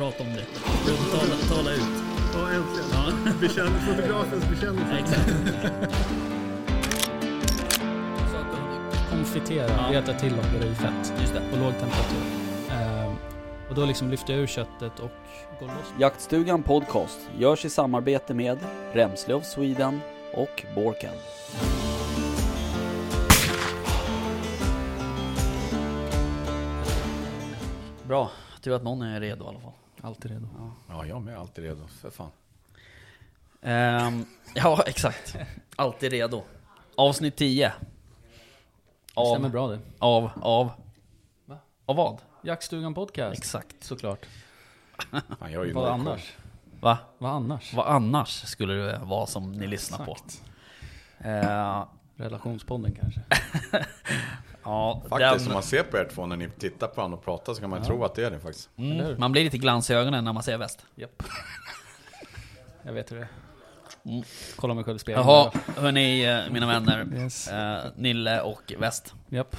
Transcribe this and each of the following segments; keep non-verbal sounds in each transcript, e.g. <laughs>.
Prata om det. Tala, tala ut. Ja, äntligen. Ja, Bekänn, fotografens bekännelse. exakt. Konfitera, Ja. veta till och det i fett Just det. på låg temperatur. Ehm, och då liksom lyfter jag ur köttet och går loss. Jaktstugan Podcast görs i samarbete med Remsle of Sweden och Borken. Bra, tur att någon är redo i alla fall. Alltid redo. Ja, jag med. Alltid redo. För fan. Ehm, ja, exakt. Alltid redo. Avsnitt 10. Det stämmer Av, bra det. av, av. Va? Av vad? Jaktstugan podcast. Exakt. Såklart. fan jag är ju Vad noll koll. annars? Va? Vad annars? Vad annars skulle det vara som ni lyssnar på? Exakt. Ehm, Relationspodden kanske. <laughs> ja, Faktiskt, den- om man ser på er två när ni tittar på varandra och pratar så kan man tro att det är det faktiskt. Mm. Man blir lite glans i ögonen när man ser väst. Japp. Jag vet hur det är. Mm. Kolla mig själv i spegeln. Jaha, hörni eh, mina vänner. Yes. Eh, Nille och Väst. Japp.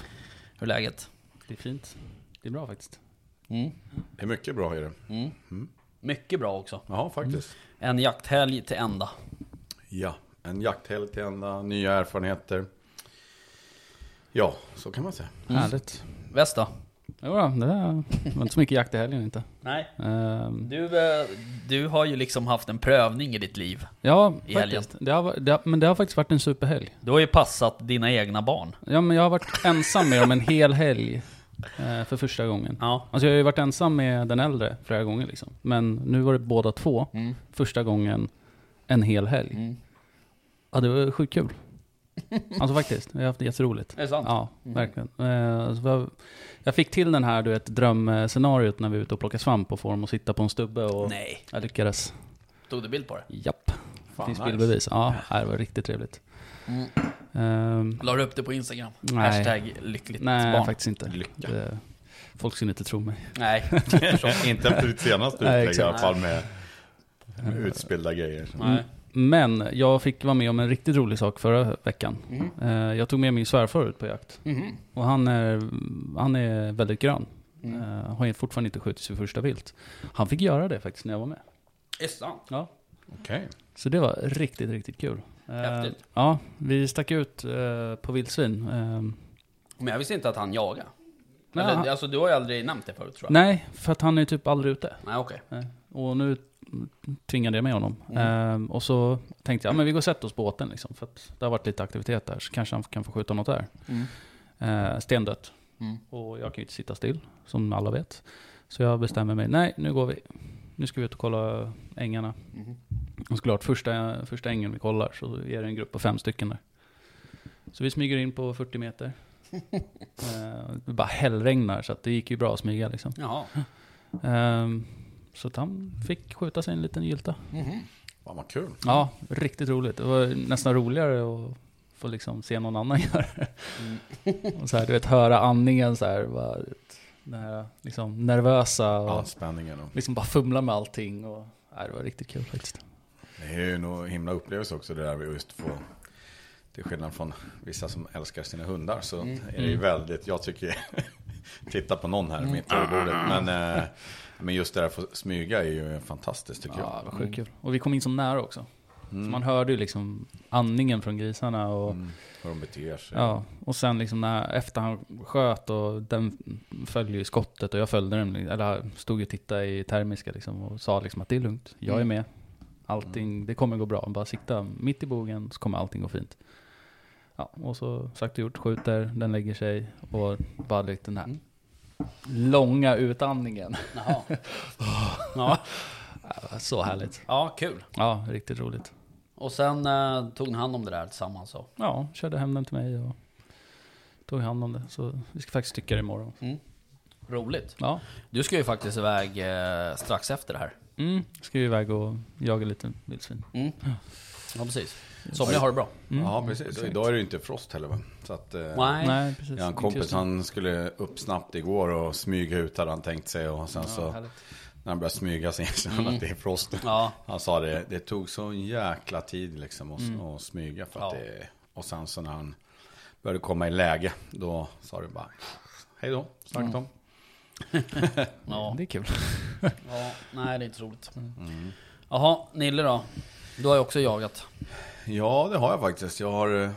Hur är läget? Det är fint. Det är bra faktiskt. Mm. Det är mycket bra i det. Mm. Mycket bra också. Jaha, faktiskt. En jakthelg till ända. Ja, en jakthelg till ända, nya erfarenheter. Ja, så kan man säga. Mm. Härligt. Väst då? Jo då, det var inte så mycket jakt i helgen inte. Nej. Ehm, Du, eh, du har ju liksom haft en prövning i ditt liv. ja, i faktiskt. Det har, det har, men det har faktiskt varit en superhelg. Du har ju passat dina egna barn. Ja, men jag har varit ensam med dem en hel helg. eh, för första gången. Ja. Alltså jag har ju varit ensam med den äldre flera gånger liksom. Men nu var det båda två. Mm. Första gången en hel helg. Mm. Ja, det var sjukt kul. Alltså faktiskt, jag har haft det jätteroligt. Är det sant? Ja, Mm. verkligen. Eh, jag, jag fick till den här, du vet, drömscenariot när vi är ute och plockar svamp och får dem att sitta på en stubbe och Nej. jag lyckades. Tog du bild på det? Japp, Fan, finns nice. bildbevis. Ja, det var riktigt trevligt. Mm. Ehm, La du upp det på Instagram? Nej. Hashtag lyckligt nej, barn. faktiskt inte. Lycka. Det, folk skulle inte tro mig. Nej. <laughs> Inte efter ditt senaste utlägg i alla fall med, med utspillda grejer. nej. Men jag fick vara med om en riktigt rolig sak förra veckan. Eh, jag tog med min svärfar ut på jakt. Mhm. Och han är, han är väldigt grön. Mm. Eh, har ju fortfarande inte skjutit sitt första vilt. Han fick göra det faktiskt när jag var med. Är sant? Ja. Okej. Så det var riktigt, riktigt kul. Eh, Häftigt. ja, vi stack ut på vildsvin. Eh, Men jag visste inte att han jagar. Nej, Eller, han- alltså du har ju aldrig nämnt det förut tror jag. nej, för att han är typ aldrig ute. Nej, okej. Eh, och nu tvingade jag med honom. Mm. Eh, och så tänkte jag, ja, men vi går och sätter oss på båten liksom. För att det har varit lite aktivitet där, så kanske han kan få skjuta något där. Mm. Eh, stendött. Mm. Och jag kan ju inte sitta still, som alla vet. Så jag bestämmer mig, nej nu går vi. Nu ska vi ut och kolla ängarna. Mhm. Och såklart, första, första ängen vi kollar så är det en grupp på fem stycken där. Så vi smyger in på 40 meter. <laughs> eh, det bara hällregnar så att det gick ju bra att smyga liksom. Jaha. Ehm, så att han fick skjuta sig en liten gylta. Mhm. Fan vad kul. Ja, riktigt roligt. Det var nästan roligare att få liksom se någon annan <laughs> göra det. Mm. Och så här, du vet, höra andningen så här. Bara, den här liksom nervösa och Anspänningen och liksom bara fumla med allting. Och, nej, det var riktigt kul faktiskt. Det är ju nog himla upplevelse också det där vi just får Till skillnad från vissa som älskar sina hundar så Mm. är det ju väldigt, jag tycker Titta på någon här mitt över bordet men, eh, men just det där att få smyga är ju fantastiskt tycker Ja, jag var sjukt kul. Och vi kom in så nära också. Mm. Så man hörde ju liksom andningen från grisarna. Och, Mm. Hur de beter sig Ja, och sen liksom när, efter han sköt och den följde ju skottet och jag följde den, eller stod ju och tittade i termiska liksom och sa liksom att det är lugnt, jag är Mm. med. Allting, det kommer gå bra, bara sikta mitt i bogen så kommer allting gå fint. Ja, och så sagt och gjort, skjuter, den lägger sig och bara lite den här Mm. Långa utandningen. Jaha. <laughs> ja. Så härligt. ja, kul. Ja, riktigt roligt. Och sen eh, tog ni hand om det där tillsammans så. Ja, körde hem den till mig och tog hand om det. Så vi ska faktiskt stycka det imorgon. Roligt. Ja, Du ska ju faktiskt iväg eh, strax efter det här. Mm, ska ju iväg och jaga lite vildsvin. Mm. Ja, precis. Somliga har det bra. Mm. Ja precis, och exakt. idag är det ju inte frost heller va? Så att, eh, Nej. Nej, precis. Jag har en kompis, han skulle upp snabbt igår och smyga ut hade han tänkt sig och sen Ja, så härligt. när han började smyga så insåg han Mm. att det är frost. Ja, Han sa det, det tog så jäkla tid liksom att, Mm. att smyga för att Ja. det, och sen så när han började komma i läge då sa det bara hej då, starkt Mm. om. <laughs> Ja, Det är kul. ja, nej det är inte roligt. Jaha, Nille då? Du har ju också jagat. Ja, det har jag faktiskt. Jag har, eh,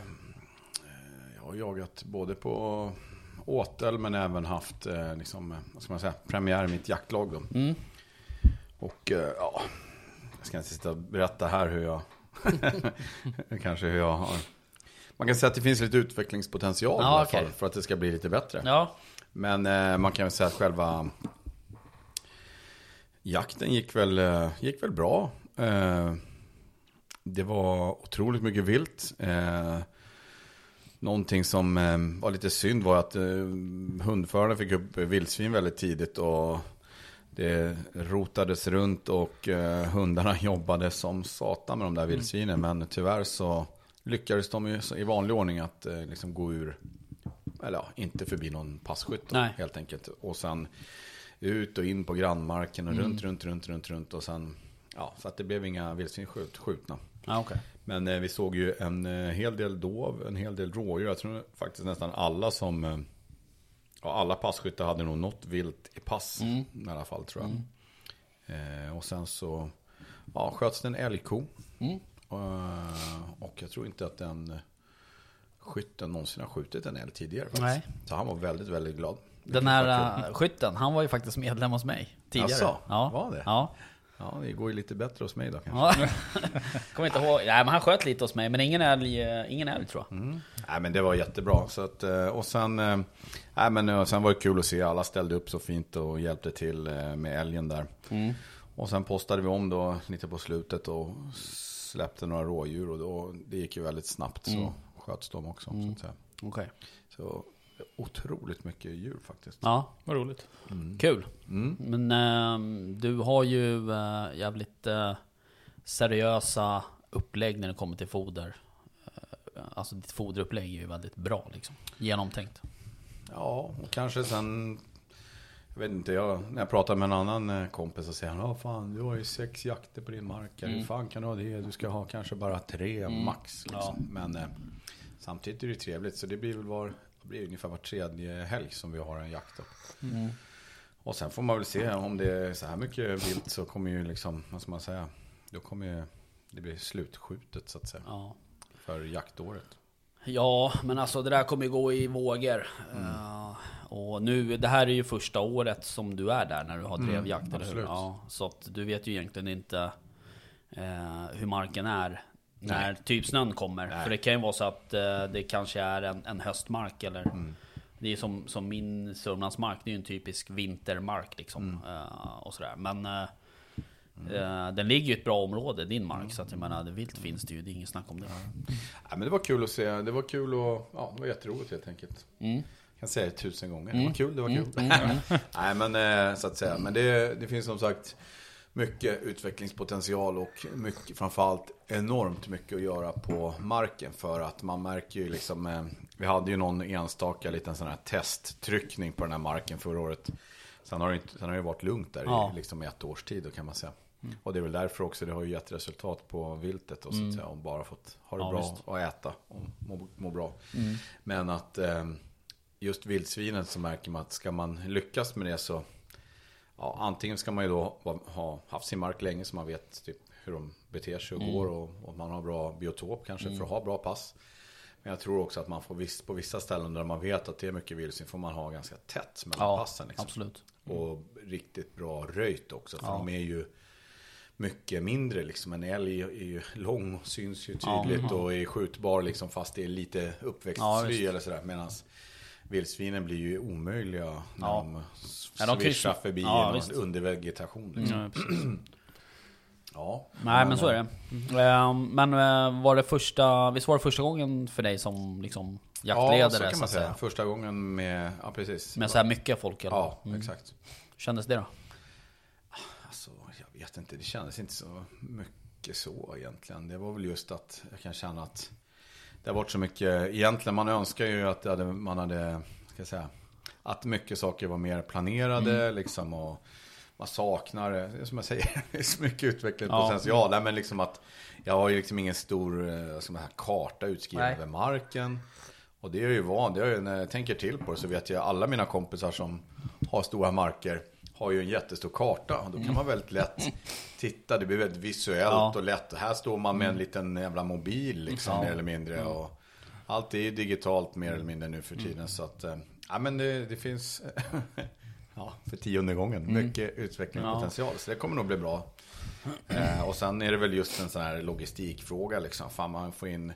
jag har jagat både på åtel men även haft eh, liksom, eh, vad ska man säga, premiär i mitt jaktlag. Då. Mm. Och ja, jag ska inte sitta och berätta här hur jag, <laughs> kanske hur jag har. Man kan säga att det finns lite utvecklingspotential Ja, i alla okej. fall för att det ska bli lite bättre. Ja, Men man kan väl säga att själva jakten gick väl, gick väl bra. Det var otroligt mycket vilt. Eh, någonting som eh, var lite synd var att eh, hundförarna fick upp vildsvin väldigt tidigt. Och det rotades runt och eh, hundarna <laughs> jobbade som satan med de där vildsvinen. Men tyvärr så lyckades de ju i vanlig ordning att eh, liksom gå ur eller ja, inte förbi någon passkytt då, helt enkelt. Och sen ut och in på grannmarken och Mm. runt, runt, runt, runt, runt. Och sen, ja, så att det blev inga vildsvin skjut, skjutna. Ja okej. Men eh, vi såg ju en eh, hel del dov, en hel del rådjur. Jag tror faktiskt nästan alla som, eh, ja, alla passkyttar hade nog något vilt i pass Mm. i alla fall tror jag. Eh, och sen så, ja, sköts det en älgko. Mm. Eh, och jag tror inte att den eh, skytten någonsin har skjutit en älg tidigare faktiskt. Nej. Så han var väldigt, väldigt glad. Den här äh, skytten, han var ju faktiskt medlem hos mig tidigare. Jaså, ja. var det? Ja. Ja, det går ju lite bättre hos mig då kanske. ja. <laughs> Kommer inte ihåg. Nej men han sköt lite hos mig, men ingen älg, eh, ingen älg tror jag. Nej men det var jättebra. Så att, eh, och sen, eh, nej, men, sen var det kul att se. Alla ställde upp så fint och hjälpte till med älgen där. Och sen postade vi om då lite på slutet och släppte några rådjur. Och då, det gick ju väldigt snabbt så sköts de också. Så, att säga. Okej. så otroligt mycket djur faktiskt. Ja, Vad roligt. kul. Mm. Men ehm, du har ju äh, jävligt äh, seriösa upplägg när det kommer till foder. Eh, Alltså ditt foderupplägg är ju väldigt bra liksom. Genomtänkt. Ja, och kanske sen... Jag vet inte, jag, när jag pratar med en annan eh, kompis så säger han Ja fan, du har ju sex jakter på din mark. Hur fan kan du ha det? Du ska ha kanske bara tre max. Liksom. Men eh, samtidigt är det trevligt. Så det blir väl var, det blir ungefär var tredje helg som vi har en jakt. Då. Och sen får man väl se om det är så här mycket vilt så kommer ju liksom, vad ska man säga? Då kommer ju det bli slutskjutet så att säga. Ja. För jaktåret. Ja, men alltså det där kommer ju gå i vågor. Mm. Eh, och nu, det här är ju första året som du är där när du har drevjakt, eller hur? Mm. Ja, så att du vet ju egentligen inte eh, hur marken är när typ snön kommer. Nej. För det kan ju vara så att eh, det kanske är en, en höstmark eller Mm. Det är som, som min Sörmlandsmark, det är ju en typisk vintermark liksom. Mm. eh, och sådär. Men eh, eh, den ligger ju i ett bra område, din mark. Så att jag menar, det vilt finns det ju, det är inget snack om det. Ja, men det var kul att se. Det var kul och ja, det var jätteroligt helt enkelt. Mm. Jag kan säga det tusen gånger. Det var kul, det var kul. Mm. <laughs> Nej, men eh, så att säga. Men det, det finns som sagt mycket utvecklingspotential och mycket, framförallt enormt mycket att göra på marken. För att man märker ju liksom, eh, vi hade ju någon enstaka liten sån här testtryckning på den här marken förra året. Sen har det, inte, sen har det varit lugnt där Ja. i liksom ett års tid då kan man säga. Och det är väl därför också det har ju gett resultat på viltet och så att säga. Och bara fått ha det Ja, bra visst. och äta och må, må bra. Men att eh, just vildsvinen så märker man att ska man lyckas med det så ja, antingen ska man ju då ha haft sin mark länge så man vet typ hur de beter sig och går och, och man har bra biotop kanske för att ha bra pass. Men jag tror också att man får viss, på vissa ställen där man vet att det är mycket vildsvin får man ha ganska tätt mellan Ja, passen. Liksom. absolut. Och riktigt bra röjt också. För Ja. de är ju mycket mindre liksom. En älg är ju lång och syns ju Ja. tydligt och är skjutbar liksom fast det är lite uppväxt Ja, sly visst. eller sådär. Medan vildsvinen blir ju omöjliga när Ja. de Ja, de svischar förbi Ja, någon visst. undervegetation. Liksom. Precis. <clears throat> Ja. Nej men så är det. Ehm, Men eh, var det första, visst var det första gången för dig som liksom jaktledare? Ja, så kan man att säga. Första gången med, ja precis. Med så här mycket folk eller? Ja, Mm. exakt. Kändes det då? Alltså, jag vet inte, det kändes inte så mycket så egentligen. Det var väl just att jag kan känna att det har varit så mycket, egentligen man önskar ju att hade, man hade, ska jag säga, att mycket saker var mer planerade liksom och man saknar, som jag säger, <laughs> det är så mycket utvecklingspotential. Nej, men liksom att jag har ju liksom ingen stor eh, man säga, karta utskriven över marken. Och det är ju van, det är ju, när jag tänker till på det så vet jag alla mina kompisar som har stora marker har ju en jättestor karta. Och då kan man väldigt lätt titta, det blir väldigt visuellt Ja. och lätt. Här står man med en liten jävla mobil liksom mer eller mindre. Och allt är ju digitalt mer eller mindre nu för tiden. Så att, eh, ja men det, det finns, <laughs> ja, för tionde gången, mycket utvecklingspotential. Så det kommer nog bli bra. Eh, och sen är det väl just en sån här logistikfråga liksom. Fan man får in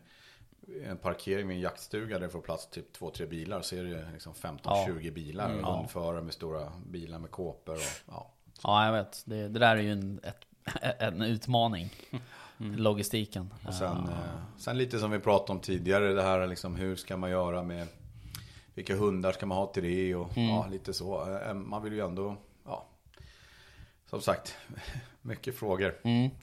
en parkering vid en jaktstuga där det får plats typ två, tre bilar. Så är det liksom 15-20 bilar. Och hundförare med stora bilar med kåpor och ja. Ja, jag vet. Det, det där är ju en, ett, <laughs> en utmaning. Logistiken. Och sen, eh, sen lite som vi pratade om tidigare, det här liksom hur ska man göra med vilka hundar ska man ha till det och ja, lite så. Eh, Man vill ju ändå, ja, som sagt, <laughs> mycket frågor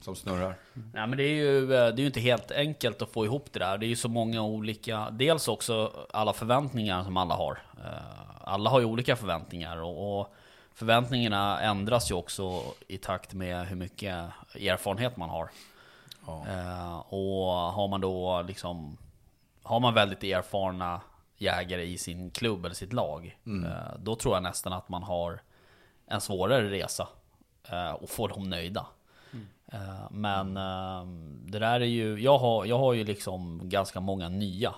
som snurrar. Nej men det är, ju, eh, det är ju inte helt enkelt att få ihop det där. Det är ju så många olika, dels också alla förväntningar som alla har. Eh, Alla har ju olika förväntningar och, förväntningarna ändras ju också i takt med hur mycket erfarenhet man har. Ja. Eh, Och har man då liksom Har man väldigt erfarna jägare i sin klubb eller sitt lag eh, Då tror jag nästan att man har en svårare resa Och få dem nöjda. Eh, Men eh, det där är ju jag har, jag har ju liksom ganska många nya.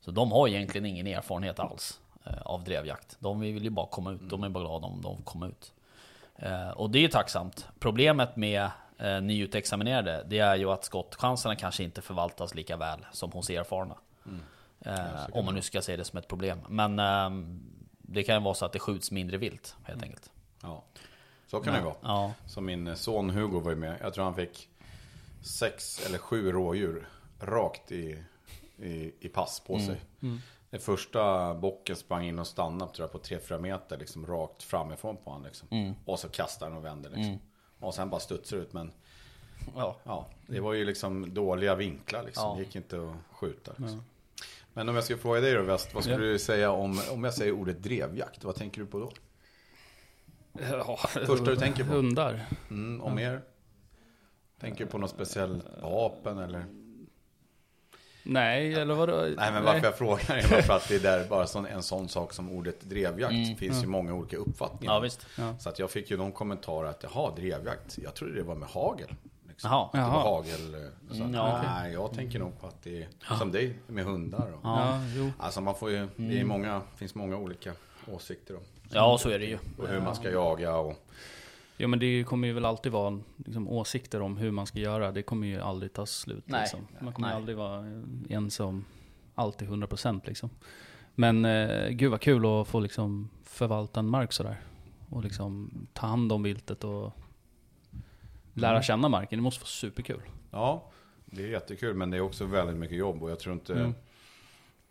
Så de har egentligen ingen erfarenhet alls eh, Av drevjakt. De vill ju bara komma ut, de är bara glada om de får komma ut. Eh, och det är ju tacksamt. Problemet med eh, nyutexaminerade, det är ju att skottchanserna kanske inte förvaltas lika väl som hos erfarna. Eh, om man nu ska se det som ett problem. Men ehm, det kan ju vara så att det skjuts mindre vilt helt enkelt. Ja, så kan det vara. Ja, Som min son Hugo var ju med. Jag tror han fick sex eller sju rådjur rakt i, i, i pass på sig. Den första bocken sprang in och stannade tror jag, på 3-4 meter liksom, rakt framifrån på honom. Liksom. Och så kastade han och vände. Liksom. Och sen bara studsade ut. Men ja. ja, det var ju liksom dåliga vinklar. Liksom. Ja. Det gick inte att skjuta. Liksom. Men om jag ska fråga dig då West, vad skulle du säga om, om jag säger ordet drevjakt? Vad tänker du på då? Ja, Första du tänker på? Hundar. Mm, och mer? Tänker du på något speciellt vapen eller? Nej, eller vadå? Nej men varför jag frågar är bara för att det är där <laughs> bara sån, en sån sak som ordet drevjakt. Det finns ju många olika uppfattningar. ja visst. Så att jag fick ju någon kommentar att jaha, drevjakt. Jag trodde det var med hagel. Liksom. Jaha. Att det var hagel. eh, Så Mm, ja. Nej, jag tänker nog på att det är som dig med hundar. Och, Ja, jo. Alltså man får ju, det är många, finns många olika åsikter om. Ja, så är det ju. Och hur man ska jaga och Ja men det kommer ju väl alltid vara liksom, åsikter om hur man ska göra. Det kommer ju aldrig ta slut. Nej. Liksom. Man kommer Nej. aldrig vara ense om allt till 100% liksom. Men eh, gud vad kul att få liksom förvalta en mark sådär. Och liksom ta hand om viltet och lära Mm. känna marken. Det måste vara superkul. Ja, det är jättekul men det är också väldigt mycket jobb och jag tror inte Mm.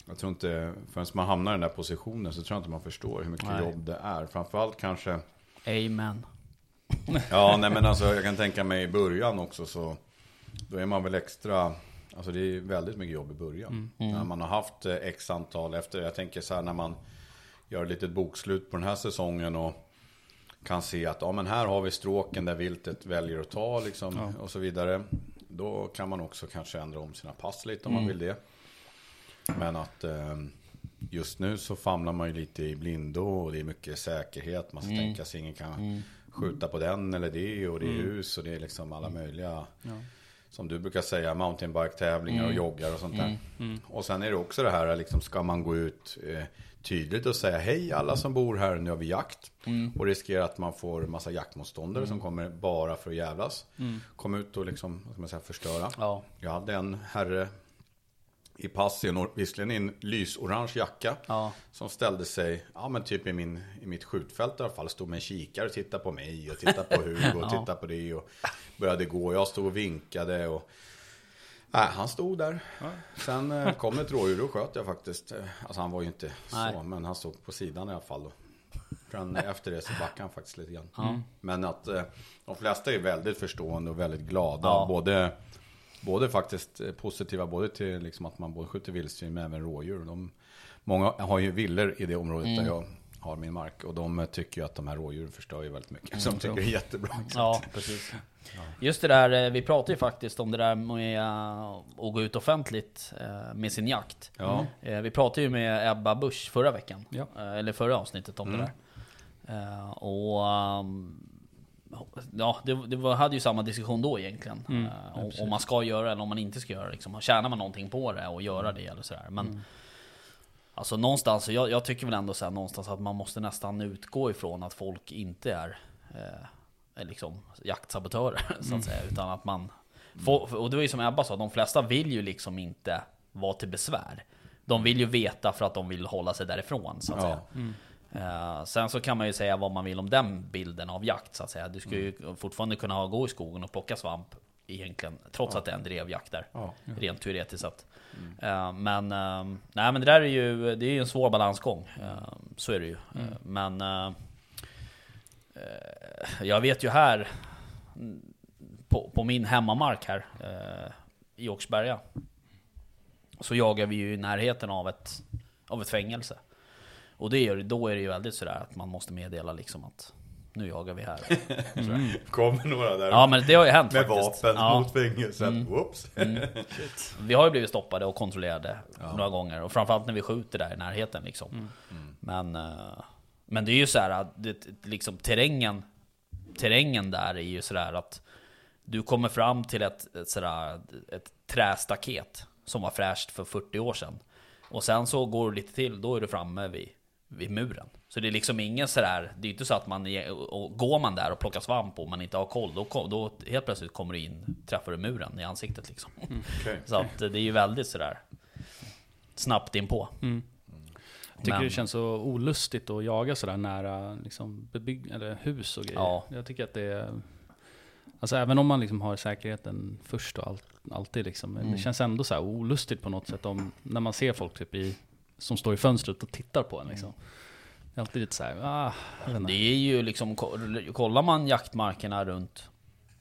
Jag tror inte, förrän man hamnar i den där positionen så tror jag inte man förstår hur mycket Nej. jobb det är. Framförallt kanske Amen. <laughs> Ja, nej men alltså jag kan tänka mig i början också så Då är man väl extra Alltså det är väldigt mycket jobb i början. När man har haft eh, x antal efter Jag tänker så här när man Gör ett litet bokslut på den här säsongen och Kan se att ja men här har vi stråken där viltet väljer att ta liksom och så vidare. Då kan man också kanske ändra om sina pass lite om man vill det Men att eh, Just nu så famlar man ju lite i blindo och det är mycket säkerhet. Man ska tänka sig ingen kan skjuta på den eller det och det är hus och det är liksom alla möjliga. Som du brukar säga, mountainbike-tävlingar och joggar och sånt där. Och sen är det också det här, liksom, ska man gå ut eh, tydligt och säga hej alla som bor här, nu har vi jakt. Och riskera att man får massa jaktmotståndare som kommer bara för att jävlas. Kom ut och liksom, vad ska man säga, förstöra. Ja. Jag hade en herre i pass, i en or- visserligen i en lysorange jacka. Ja. Som ställde sig, ja men typ i, min, i mitt skjutfält i alla fall. Stod med en kikare och tittade på mig och tittade på Hugo och <laughs> tittade på det. Och började gå, jag stod och vinkade och... Nej, han stod där. Sen eh, kom ett rådjur och sköt jag faktiskt. Alltså han var ju inte Nej. så, men han stod på sidan i alla fall. Sen efter det så backade han faktiskt lite grann. Men att eh, de flesta är väldigt förstående och väldigt glada. Ja. Både, både faktiskt eh, positiva både till liksom att man både skjuter vildsvin men även rådjur. De, många har ju villor i det området där jag har min mark. Och de eh, tycker ju att de här rådjuren förstör ju väldigt mycket. Så de tycker det är jättebra. Ja, precis. Just det där, eh, vi pratade ju faktiskt om det där med att gå ut offentligt med sin jakt. Ja. Eh, Vi pratade ju med Ebba Busch förra veckan. Ja. Eller förra avsnittet om det där. Och... Ja, det, det var, hade ju samma diskussion då egentligen. Eh, om, om man ska göra eller om man inte ska göra liksom. Tjänar man någonting på det och göra det eller sådär. Men Alltså någonstans, jag, jag tycker väl ändå så här, någonstans att man måste nästan utgå ifrån att folk inte är, eh, liksom jaktsabotörer <laughs> så att säga. Utan att man, få- och det var ju som Ebba sa, de flesta vill ju liksom inte vara till besvär. De vill ju veta för att de vill hålla sig därifrån så att Ja. säga. Eh, sen så kan man ju säga vad man vill om den bilden av jakt så att säga. Du ska ju fortfarande kunna ha- gå i skogen och plocka svamp egentligen, trots att det är en drevjakt där. Ja. Rent teoretiskt sett. Eh, men, eh, nej men det där är ju, det är ju en svår balansgång. Eh, så är det ju. Men eh, eh, jag vet ju här, mm, på, på min hemmamark här i Åkersberga. Så jagar vi ju i närheten av ett, av ett fängelse. Och det gör, då är det ju väldigt sådär att man måste meddela liksom att nu jagar vi här. <laughs> Sådär. Kommer några där Ja men det har ju hänt med faktiskt. vapen Ja. mot fängelset. Whoops. <laughs> Vi har ju blivit stoppade och kontrollerade några gånger. Och framförallt när vi skjuter där i närheten liksom. Men, eh, men det är ju så här att det, liksom, terrängen, terrängen där är ju sådär att du kommer fram till ett, ett, sådär, ett trästaket som var fräscht för 40 år sedan. Och sen så går du lite till, då är du framme vid, vid muren. Så det är liksom ingen sådär, det är inte så att man, och går man där och plockar svamp och man inte har koll, då, då helt plötsligt kommer du in, träffar du muren i ansiktet liksom. Okej. <laughs> Så att det är ju väldigt sådär snabbt inpå. Jag tycker Men- det känns så olustigt att jaga sådär nära liksom, bebygg eller hus och grejer. Ja. Jag tycker att det är... Alltså även om man liksom har säkerheten först och allt, alltid liksom. Mm. Det känns ändå så här olustigt på något sätt om, när man ser folk typ i, som står i fönstret och tittar på en liksom. Det är alltid lite ah, jag vet inte. Det är ju liksom, ko- kollar man jaktmarkerna runt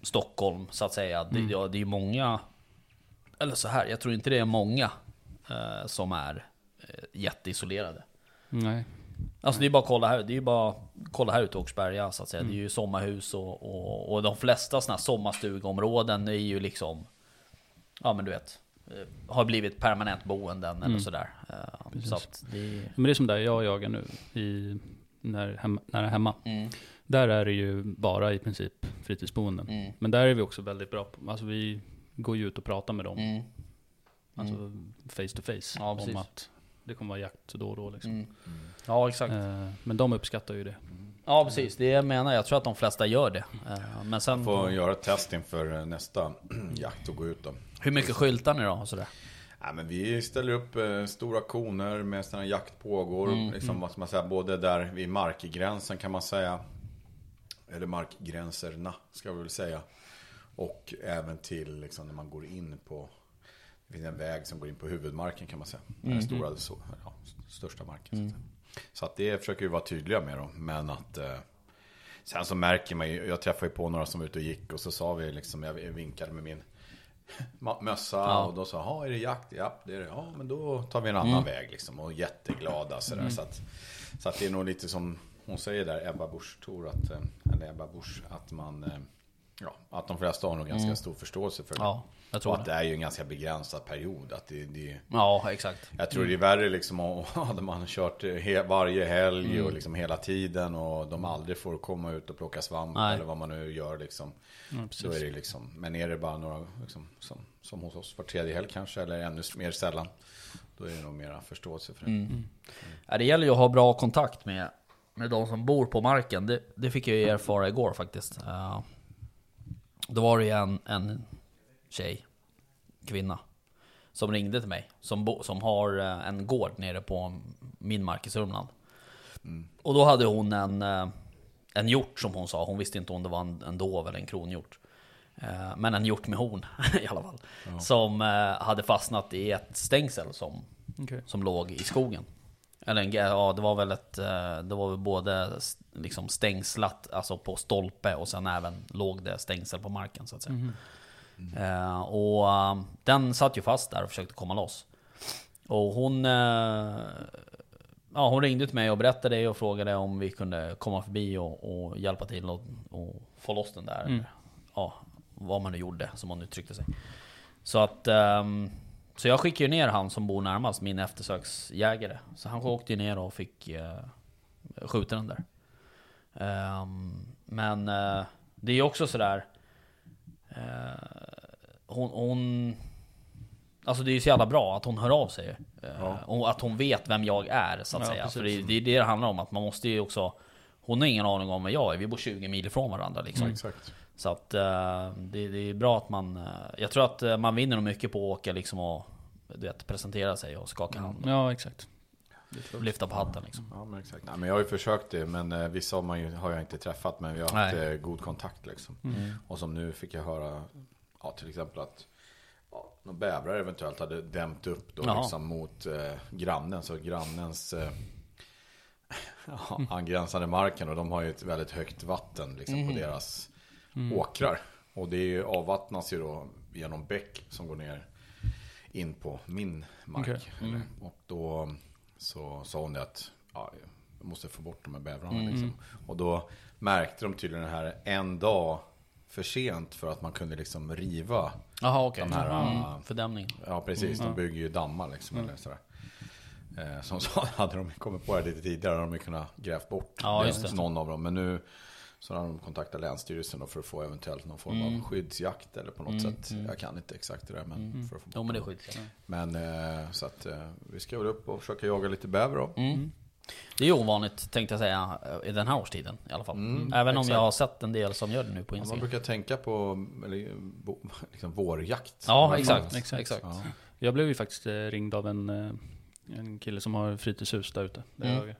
Stockholm så att säga. Det, ja, det är många, eller så här, jag tror inte det är många eh, som är eh, jätteisolerade. Nej. Alltså det är bara att kolla här, det är bara kolla här ute i Åkersberga så att säga. Det är ju sommarhus och, och, och de flesta sådana här sommarstugområden är ju liksom Ja men du vet Har blivit permanent boenden eller sådär. Eh, Så att det är, Men det är som där jag jagar nu, i, när, hem, när jag är hemma. mm, Där är det ju bara i princip fritidsboenden. mm, Men där är vi också väldigt bra på, alltså vi går ju ut och pratar med dem. mm, Alltså face to face. Ja, precis. om att det kommer vara jakt då och då liksom. mm. Ja exakt. Eh, men de uppskattar ju det. Ja precis, det jag menar jag. tror att de flesta gör det. Eh, Men sen, Får göra ett test inför nästa <clears throat> jakt och gå ut då. Hur mycket skyltar ni då? Och sådär? Ja, men vi ställer upp eh, stora koner med sådana jakt pågår. Mm, liksom, vad ska man säga, både där vid markgränsen kan man säga. Eller markgränserna ska vi väl säga. Och även till liksom, när man går in på det finns en väg som går in på huvudmarken kan man säga. Mm, Den stora, så, ja, största marken. Så, att, säga. så att det försöker vi vara tydliga med då. Men att eh, Sen så märker man ju, jag träffade ju på några som var ute och gick och så sa vi liksom, jag vinkade med min mössa Ja. och då sa ja är det jakt? Ja det är det. Ja men då tar vi en annan väg liksom och jätteglada sådär. Så, att, så att det är nog lite som hon säger där, Ebba Busch Thor, att, eh, eller Ebba Busch, att man eh, Ja, att de flesta har nog ganska stor förståelse för det. Ja, jag och tror att det. det är ju en ganska begränsad period. Att det, det, Ja exakt. jag tror det är värre liksom <laughs> om hade man kört he, varje helg Mm. och liksom hela tiden och de aldrig får komma ut och plocka svamp Nej. eller vad man nu gör liksom. så är det liksom. Men är det bara några liksom, som, som hos oss var tredje helg kanske eller ännu mer sällan. Då är det nog mera förståelse för det. Mm. Ja, det gäller ju att ha bra kontakt med, med de som bor på marken. Det, det fick jag ju erfara igår faktiskt. Eh, då var det ju en, en tjej, kvinna, som ringde till mig. Som, bo, som har eh, en gård nere på min mark i Sörmland. Och då hade hon en, eh, en hjort som hon sa. Hon visste inte om det var en, en dov eller en kronhjort. Eh, Men en hjort med horn <laughs> i alla fall. Som eh, hade fastnat i ett stängsel som Okej. som låg i skogen. Eller ja, det var väl ett, eh, det var väl både liksom stängslat, alltså på stolpe och sen även låg det stängsel på marken så att säga. Eh, och eh, den satt ju fast där och försökte komma loss. Och hon, ja, hon ringde till mig och berättade och frågade om vi kunde komma förbi och, och hjälpa till och, och få loss den där. Mm. Ja, vad man nu gjorde, som hon uttryckte sig. Så att... ehm, så jag skickade ju ner han som bor närmast, min eftersöksjägare. Så han åkte ju ner och fick uh, skjuta den där. Ehm, men eh, det är ju också sådär... eh, hon, hon... Alltså det är ju så jävla bra att hon hör av sig. Eh, Och att hon vet vem jag är så att Ja, säga. precis. För det, det är det det handlar om, att man måste ju också... Hon har ingen aning om vem jag är, vi bor 20 mil ifrån varandra liksom. Exakt. Så att eh, det, det är bra att man... eh, jag tror att eh, man vinner nog mycket på att åka liksom och du vet, presentera sig och skaka hand. Ja, exakt. Lyfta på hatten liksom. Ja, men exakt. Nej, men jag har ju försökt det, men vissa har, man ju, har jag inte träffat, men vi har haft Nej. god kontakt liksom. Och som nu fick jag höra, ja, till exempel att ja, några bävrar eventuellt hade dämt upp då Jaha. liksom mot eh, grannen, så grannens eh, <laughs> ja, angränsande marken och de har ju ett väldigt högt vatten liksom, på deras åkrar. Och det avvattnas ju då genom bäck som går ner in på min mark. Okej. Eller, och då så sa hon det att ja, jag måste få bort de här bävrarna. Liksom. Och då märkte de tydligen det här en dag för sent för att man kunde liksom riva. Jaha okej. De här, mm. ah, Fördämning. Ja precis, de bygger ju dammar liksom. Eller sådär. Eh, som <laughs> sa, hade de kommit på det lite tidigare hade de kunnat grävt bort Ja, någon av dem. Men nu så har de kontaktat Länsstyrelsen för att få eventuellt någon form Mm. av skyddsjakt eller på något sätt. Jag kan inte exakt det där men för att få Jo men det är dem. skit. Men eh, så att eh, vi ska väl upp och försöka jaga lite bäver då. Mm. Det är ju ovanligt tänkte jag säga i den här årstiden i alla fall. Mm, Även om exakt. jag har sett en del som gör det nu på Man Instagram. brukar tänka på eller, bo, <laughs> liksom vårjakt. Ja exakt, Exakt. exakt. Ja. Jag blev ju faktiskt eh, ringd av en, eh, en kille som har fritidshus där ute. Där Mm. jag eh,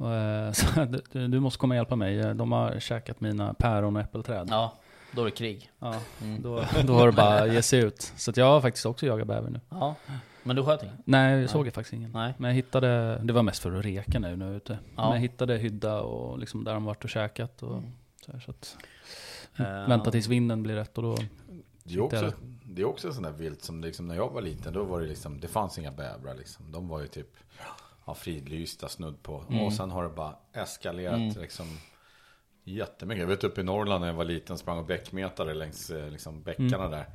<laughs> så, du, du måste komma och hjälpa mig. Eh, De har käkat mina päron och äppelträd. Ja, då är det krig. Ja, Mm. då, <laughs> då har det bara att ge sig ut. Så att jag har faktiskt också jagat bäver nu. Ja. Men du sköt ingen? Nej, jag såg jag faktiskt ingen. Nej. Men jag hittade, det var mest för att reka nu är ute. Ja. Men jag hittade hydda och liksom där de varit och käkat. Och, Mm. så, här, så att, Eh, Vänta tills vinden blir rätt och då... Det är också, det är också en sån där vilt som liksom, när jag var liten, då var det liksom, det fanns inga bävrar liksom. De var ju typ ja, fridlysta snudd på. Mm. Och sen har det bara eskalerat liksom jättemycket. Jag vet uppe i Norrland när jag var liten sprang och bäckmetade längs eh, liksom, bäckarna Mm. där.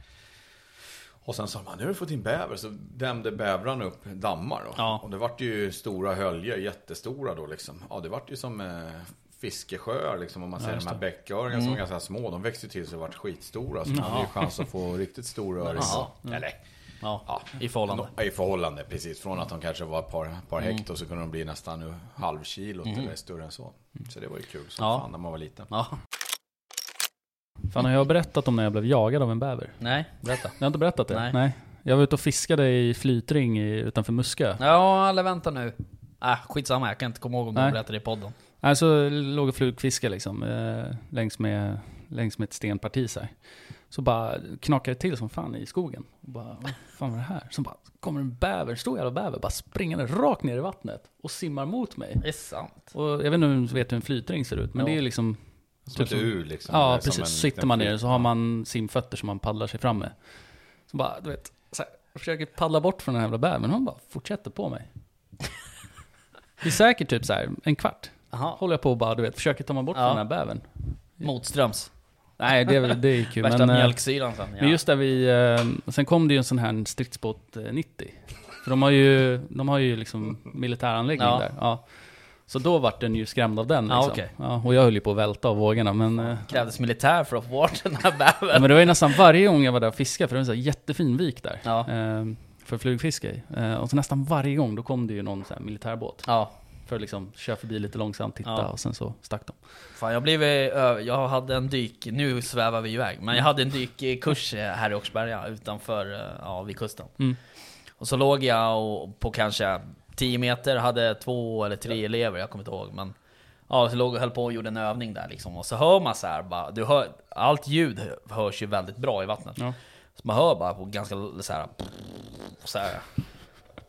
Och sen sa man, nu har du fått in bäver. Så dämde bävrarna upp dammar då. Ja. Och det vart ju stora höljer, jättestora då liksom. Ja, det vart ju som eh, fiskesjöar liksom. Om man ser de här bäcköringarna som var ganska små. De växte till så vart skitstora. Så man hade ju chans att få riktigt stora öring. Eller, Ja, ja. i förhållande. I förhållande, precis. Från att de kanske var ett par, par hekto så kunde de bli nästan nu halvkilot eller större än så. Så det var ju kul som Ja. fan när man var liten. Ja. Fan, har jag berättat om när jag blev jagad av en bäver? Nej, berätta. Jag har inte berättat det? Nej. Jag var ute och fiskade i flytring utanför Muskö. Ja, eller vänta nu. Äh, skitsamma, jag kan inte komma ihåg om du Nej. berättade det i podden. Alltså låg och flugfiskade liksom, eh, längs, med, längs med ett stenparti så här. Så bara knakade det till som fan i skogen. Och bara, vad fan var det här? Så bara kommer en bäver, stor jävla bäver, bara springande rakt ner i vattnet och simmar mot mig. Det är sant. Och jag vet inte om du vet hur en flytring ser ut, men Ja. det är liksom Som Typ ett ur liksom. Ja, precis. en sitter man ner så har man simfötter som man paddlar sig fram med. Så bara, du vet, så här, jag försöker paddla bort från den här jävla bävern, men hon bara fortsätter på mig. <laughs> Det är säkert typ så här en kvart. Jaha. Håller jag på och bara, du vet, försöker ta mig bort Ja. från den här bävern. Motströms. Nej, det, det är kul. Värsta men, eh, mjölksyran sen. Ja. men just där vi, eh, sen kom det ju en sån här stridsbåt eh, 90. För de har ju, de har ju liksom militäranläggning Ja. där. Ja. Så då vart den ju skrämd av den Ja, liksom. okej. ja, och jag höll ju på att välta av vågorna, men... eh, Krävdes militär för att få bort den här Ja, bävern. men det var ju nästan varje gång jag var där och fiskade, för det var en jättefin vik där. Ja. Eh, för flugfiske i. Eh, och så nästan varje gång, då kom det ju någon sån här militärbåt. Ja. För att liksom köra förbi lite långsamt, titta Ja. och sen så stack de. Fan, jag blev, ö, jag hade en dyk, nu svävar vi iväg, men jag hade en dykkurs eh, här i Åkersberga utanför, eh, ja, vid kusten. Mm. Och så låg jag och på kanske 10 meter, hade två eller tre elever, jag kommer inte ihåg. Men ja, så låg och höll på och gjorde en övning där liksom. Och så hör man så här bara, du hör, allt ljud hörs ju väldigt bra i vattnet. Ja. Så man hör bara på ganska så här, så här.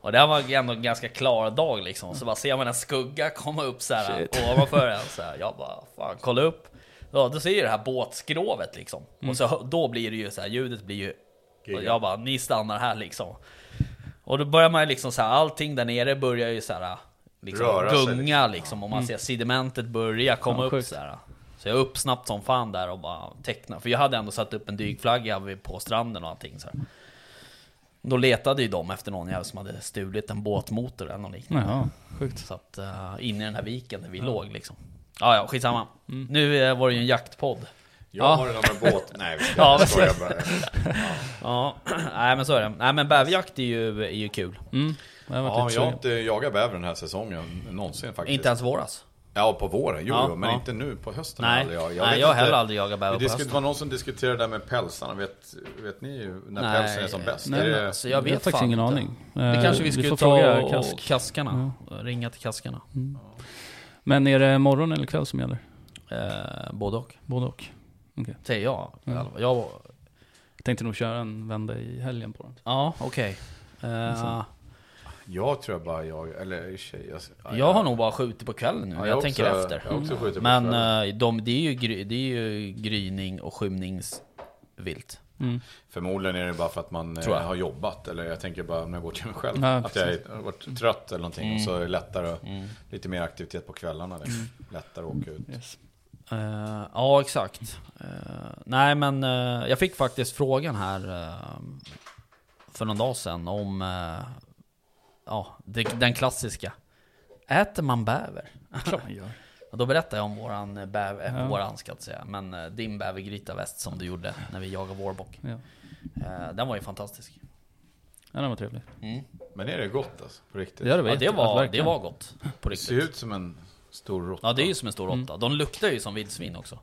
Och det här var ändå en ganska klar dag liksom. Så bara ser man en skugga komma upp så här Shit. ovanför en. Så här. Jag bara, fan kolla upp. Ja, då ser jag det här båtskrovet liksom. Och så, då blir det ju så här, ljudet blir ju... Och jag bara, ni stannar här liksom. Och då börjar man ju liksom så här, allting där nere börjar ju så här liksom Röra sig gunga liksom. Och man ser sedimentet börja komma Ja, upp sjukt. så här. Så jag upp snabbt som fan där och bara teckna. För jag hade ändå satt upp en dykflagga på stranden och allting så här. Då letade ju de efter någon jävel som hade stulit en båtmotor eller något liknande. Jaha, sjukt. Så att uh, inne i den här viken där vi låg liksom. Ja, ja, skitsamma. Nu eh, var det ju en jaktpodd. Jag Ja. har det med båt. Nej, ska <laughs> Ja, jag skojar bara. Ja, <clears throat> nej men så är det. Nej men bäverjakt är ju, är ju kul. Mm. Jag Ja, jag har inte jagat bäver den här säsongen någonsin faktiskt. Inte ens våras. Ja, på våren. Jo, Ja, jo, men ja. inte nu på hösten. Nej, aldrig. Jag, nej jag har heller aldrig jagat bäver Det på hösten. var någon som diskuterade det där med pälsarna. Vet, vet ni ju när Nej, pälsen är som bäst? nej, det, alltså, jag vet jag faktiskt ingen inte. aning. Det Eh, kanske vi skulle ta fråga och, Kask. och kaskarna. Ringa till kaskarna. Men är det morgon eller kväll som gäller? Eh, både och. Både och. Säger jag. Mm. Jag Jag tänkte nog köra en vända i helgen på den. ja, okej. Eh, Alltså. Jag tror jag bara jag, eller i och för sig. Jag, ja, jag har nog bara skjutit på kvällen nu. Ja, jag jag tänker också- efter. jag också skjutit på Men eh, de, det, är ju, gry- det är ju gryning och skymningsvilt. Mm. Förmodligen är det bara för att man Tror eh, jag. har jobbat. Eller jag tänker bara när jag går till mig själv. Ja, att jag har varit trött eller någonting. Mm. Och så är det lättare, lite mer aktivitet på kvällarna. Liksom. Lättare att åka ut. Yes. Eh, ja, exakt. Eh, nej, men eh, jag fick faktiskt frågan här för någon dag sedan om ja, det, den klassiska. Äter man bäver? Klart man gör. <laughs> Och då berättade jag om våran bäver, Ja. ja. våran ska jag säga, men eh, din bävergryta väst som du gjorde när vi jagade vårbock. Ja. Eh, den var ju fantastisk. ja, den var trevlig. Mm. Men är det gott alltså? På riktigt? Ja, det var, Ja, det var, det var gott. På Det ser riktigt. ut som en stor råtta. Ja, det är ju som en stor Mm. råtta. De luktar ju som vildsvin också.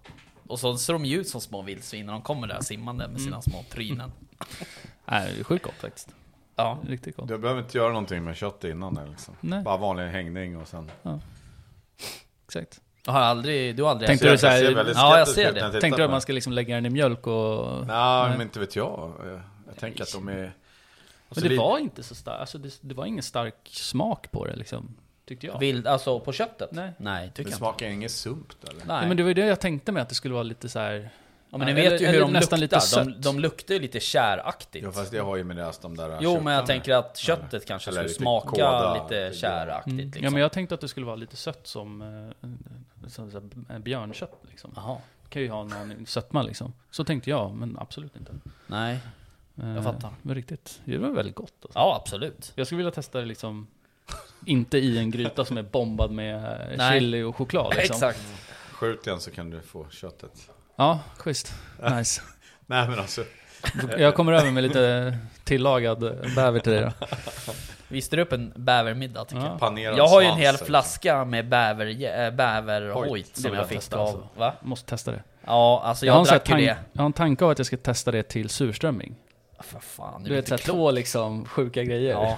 Och så ser de ju ut som små vildsvin när de kommer där simmande med sina små trynen. <laughs> Nej, det är sjukt gott faktiskt. Ja. Riktigt gott. Du behöver inte göra någonting med kött innan eller liksom. Nej. Bara vanlig hängning och sen... Exakt. Jag har aldrig, du har aldrig Tänkte du så här- Jag Ja, jag ser det. jag Tänkte du att man ska liksom lägga den i mjölk och... Nej, Nej. men inte vet jag. Jag tänker att de är... Men Alltså, det lite- var inte så starkt, alltså det, det var ingen stark smak på det liksom. Tyckte jag. Vild, alltså på köttet? Nej. Nej, tycker Det jag inte. smakar inget sumpt eller? Nej. Nej, men det var ju det jag tänkte med att det skulle vara lite så här. Ja, men ni vet eller- ju hur eller de nästan luktar. lite de, sött. de luktar ju lite käraktigt. Ja, fast det har ju med deras de där jo, men jag tänker att köttet kanske Eller skulle lite smaka kåda, lite käraktigt. Mm. Liksom. Ja men jag tänkte att det skulle vara lite sött som, eh, som så här, björnkött liksom. Jaha. kan ju ha en sötma liksom. Så tänkte jag, men absolut inte. Nej. Eh, Jag fattar. Men riktigt, det var väldigt gott alltså. Ja, absolut. Jag skulle vilja testa det liksom, inte i en gryta som är bombad med eh, Nej. chili och choklad liksom. <laughs> Exakt. Skjut igen så kan du få köttet. Ja, schysst. Nice. <laughs> Nej men alltså. Jag kommer över med lite tillagad bäver till dig då. Vi styr upp en bävermiddag tycker Ja. jag. Panerad Jag har ju en hel flaska med bäver, äh, bäverhojt som jag jag fick testa, av... alltså. Va? Måste testa det. Ja, alltså Jag, har jag, drack ju tank, det. jag har en tanke av att jag ska testa det till surströmming. För fan, Du vet såhär två liksom sjuka grejer. Ja.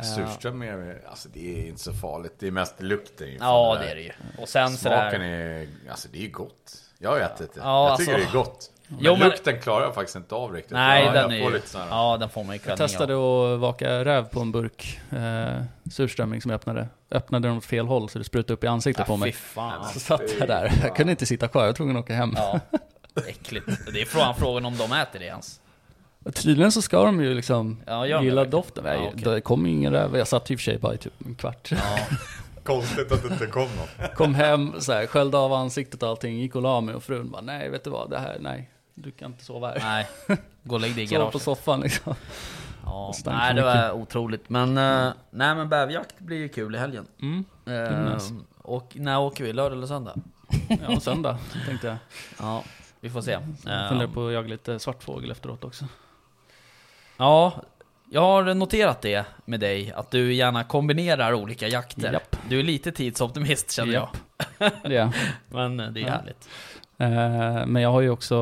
<laughs> Surströmming är, alltså det är inte så farligt. Det är mest lukten. ju ja, det är det ju. Och sen Smaken sådär... är, alltså det är gott. Jag har ätit det. Ja, jag tycker alltså- det är gott. Men, Jo, men- lukten klarar jag faktiskt inte av riktigt. Nej, jag, den jag är ju... lite sån här, Ja, den får man ju Jag testade av. att vaka räv på en burk eh, surströmming som jag öppnade. Öppnade den åt fel håll så det sprutade upp i ansiktet på Ja, fy mig. fan. Så satt jag där. Jag kunde inte sitta kvar, jag var tvungen att åka hem. Ja, äckligt. Det är frågan, frågan om de äter det ens. Tydligen så ska de ju liksom Ja, gilla det? doften. Ja, okej. Det kom ju ingen räv. Jag satt i och för sig bara i typ en kvart. Ja, Konstigt att det inte kom något. Kom hem, så här, sköljde av ansiktet och allting, gick och la mig och frun bara nej vet du vad, det här, nej. Du kan inte sova här. nej. Gå och lägg dig i <laughs> Sova på garaget. soffan liksom. Ja, nej, det var otroligt. Men, eh, nej men bäverjakt blir ju kul i helgen. Mm. Nice. Och när åker vi? Lördag eller söndag? Ja, söndag tänkte jag. Ja, vi får se. Jag funderar på att jaga lite svartfågel efteråt också. Ja, jag har noterat det med dig, att du gärna kombinerar olika jakter. Japp. Du är lite tidsoptimist känner Japp. Det är jag. jag. <laughs> Men eh, det är Ja. härligt. Eh, Men jag har ju också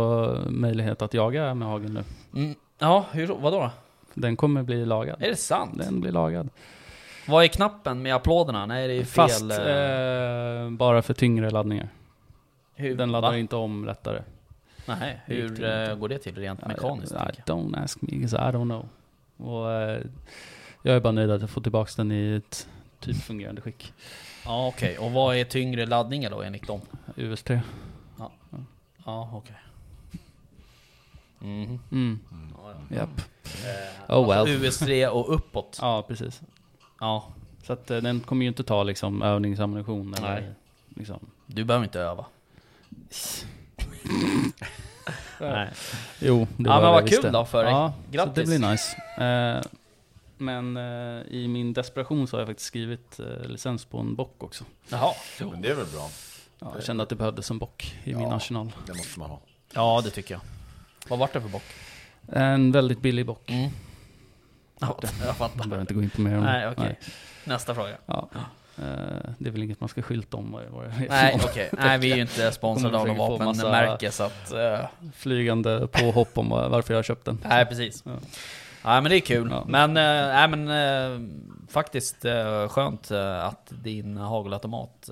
möjlighet att jaga med hageln nu. Mm. Ja, hur, vadå då? Den kommer bli lagad. Är det sant? Den blir lagad. Vad är knappen med applåderna? Nej, det är fel... Fast eh, eh, bara för tyngre laddningar. hur, Den laddar va? inte om lättare. Nej, hur det eh, går det till rent Ja, mekaniskt? I, jag? don't ask me, because I don't know. Och, eh, jag är bara nöjd att jag får tillbaka den i ett typ fungerande skick. Ja, okej. Och vad är tyngre laddningar då enligt dem? US3. Ja, okej. Mhm. Mm. Ja, ja. Japp. Eh, Oh alltså well. US3 och uppåt. Ja, precis. Ja. Så att eh, den kommer ju inte ta liksom övningsammunition eller Nej. liksom. Du behöver inte öva. <laughs> Nej. <laughs> Jo, det Ja, men det jag vad kul då för dig. Ja, Grattis. Så det blir nice. Eh, men eh, i min desperation så har jag faktiskt skrivit eh, licens på en bock också. Jaha. Men det är väl bra. Ja, jag kände att det behövdes en bock i min arsenal. Det måste man ha. Ja, det tycker jag. Vad vart det för bock? En väldigt billig bock. Mm. Ja, jag Jag fattar. behöver inte gå in på mer om Nej, okej. Nästa fråga. Ja. Eh, det är väl inget man ska skylta om vad, vad det är. Nej, okej. Nej, vi är ju inte sponsrade av Kommer något få massa- vapenmärke så att... eh, Flygande påhopp om var- varför jag har köpt den. nej, precis. Ja. Nej, men det är kul. Ja. Men, nej, men eh, faktiskt eh, skönt att din hagelautomat...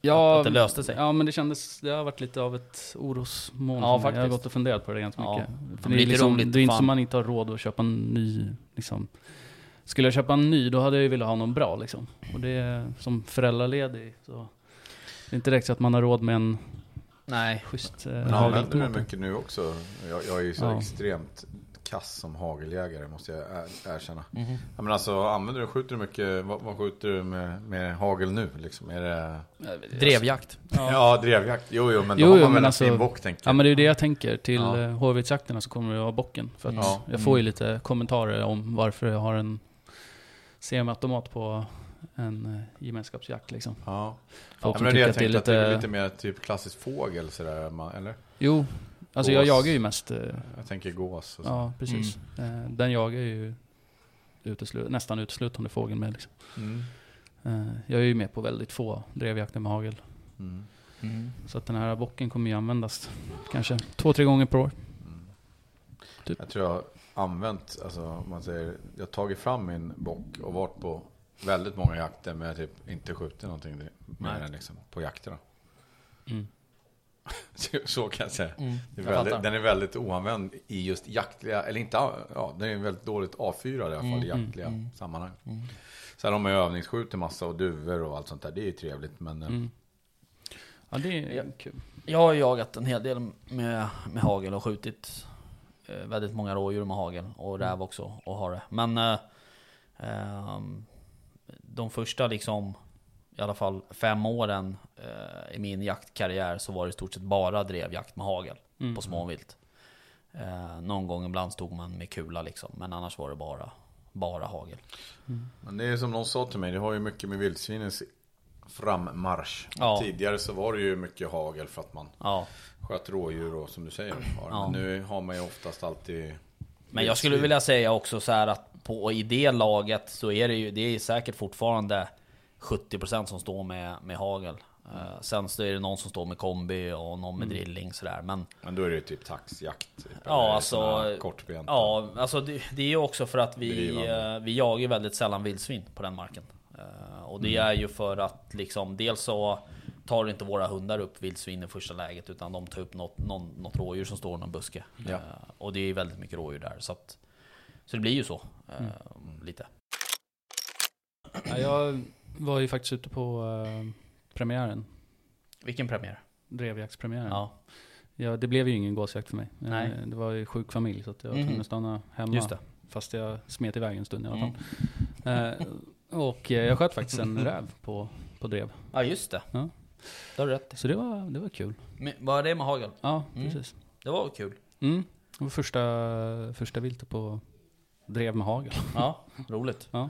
Ja, att det löste sig. Ja, men det kändes, det har varit lite av ett orosmoln. Ja, mig. Jag har faktiskt. gått och funderat på det ganska Ja. mycket. Ja, För men det är, lite liksom, roligt, det är inte som man inte har råd att köpa en ny, liksom. Skulle jag köpa en ny, då hade jag ju velat ha någon bra liksom. Och det är som föräldraledig, så det är inte direkt så att man har råd med en Nej. schysst eh, Men använder du mycket nu också? Jag, jag är ju så Ja. extremt kass som hageljägare måste jag er, erkänna. Mhm. Ja, men alltså använder du, skjuter du mycket, vad, vad skjuter du med, med hagel nu liksom? Är det... Drevjakt. Ja, drevjakt. Jo, jo, men då Jo, har man men väl en alltså- fin bock tänker Ja men det är ju det jag tänker. Till Ja. ja. hårviltsjakterna så kommer att vara bocken. För att Ja. jag får ju lite kommentarer om varför jag har en semiautomat på en eh, gemenskapsjakt liksom. Ja. Folk ja men det jag att det är tänkte, att det är lite... lite mer typ klassisk fågel sådär, eller? Jo, alltså jag Gås. jagar ju mest... eh, Jag tänker gås och så. Ja, precis. Eh, Den jagar ju uteslu- nästan uteslutande fågel med liksom. Mm. Eh, Jag är ju med på väldigt få drevjakter med hagel. Mm. Mm. Så att den här bocken kommer ju användas kanske två, tre gånger per år. Mm. Typ. Jag tror jag har använt, alltså man säger, jag har tagit fram min bock och varit på väldigt många jakter men jag typ inte skjutit någonting med Nej. den liksom, på jakterna. Mm. <laughs> Så- kan jag säga. Mm. Det är väldigt, den är väldigt oanvänd i just jaktliga, eller inte, ja, den är väldigt dåligt avfyrad i alla fall i Mm, jaktliga mm, sammanhang. Mm. Sen om man övningsskjuter massa och duvor och allt sånt där, det är ju trevligt. Men eh, Mm. Ja, det är kul. Jag har ju jagat en hel del med, med hagel och skjutit eh, väldigt många rådjur med hagel och räv också och har det. Men eh, ehm, de första liksom i alla fall fem åren eh, i min jaktkarriär så var det i stort sett bara drevjakt med hagel Mm. på småvilt. Eh, någon gång ibland stod man med kula liksom, men annars var det bara, bara hagel. Men det är som någon sa till mig, det har ju mycket med vildsvinens frammarsch. Ja. Tidigare så var det ju mycket hagel för att man Ja, sköt rådjur och som du säger. Har. Ja. Men nu har man ju oftast alltid Men jag skulle vilja säga också så här att på, i det laget så är det ju, det är säkert fortfarande 70% som står med, med hagel. Eh, sen så är det någon som står med kombi och någon med drilling sådär. Men Men då är det ju typ taxjakt. Typ, Ja, alltså- Kortbenta. ja, alltså det, det är ju också för att vi, eh, vi jagar ju väldigt sällan vildsvin på den marken. Eh, och det är ju för att liksom, dels så tar inte våra hundar upp vildsvin i första läget utan de tar upp något, någon, något rådjur som står i någon buske. Ja. Och det är ju väldigt mycket rådjur där. Så, att, så det blir ju så. eh, Lite. Ja, jag var ju faktiskt ute på eh, premiären. Vilken premiär? Drevjaktspremiären. Ja, Ja, det blev ju ingen gåsjakt för mig. Eh, Nej. Det var ju sjuk familj så att jag var Mhm. tvungen att stanna hemma. just det. Fast jag smet iväg en stund i alla fall. Mm. Eh, och eh, jag sköt faktiskt en räv på, på drev. Ja, just det. Ja. Det har du rätt i. Så det var, det var kul. Men Vad är det med hagel? Ja, Mm. precis. Det var kul. Mm. Det var första, första viltet på drev med hagel. Ja, roligt. Ja.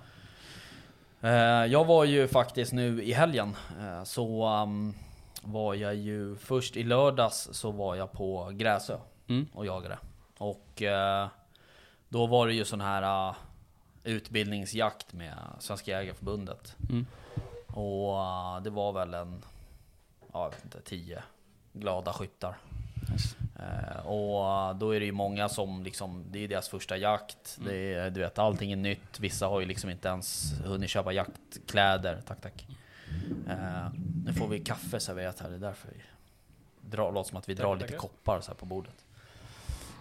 Eh, Jag var ju faktiskt nu i helgen, eh, så um, var jag ju först i lördags så var jag på Gräsö Mm. och jagade. Och eh, då var det ju sån här uh, utbildningsjakt med Svenska Jägareförbundet. Mm. Och uh, det var väl en, ja, jag vet inte, tio glada skyttar. Nice. Eh, och då är det ju många som liksom, det är deras första jakt. Mm. Det är, du vet, allting är nytt. Vissa har ju liksom inte ens hunnit köpa jaktkläder. Tack, tack. Eh, nu får vi kaffe serverat här, det är därför vi drar, låter som att vi drar lite koppar så här på bordet.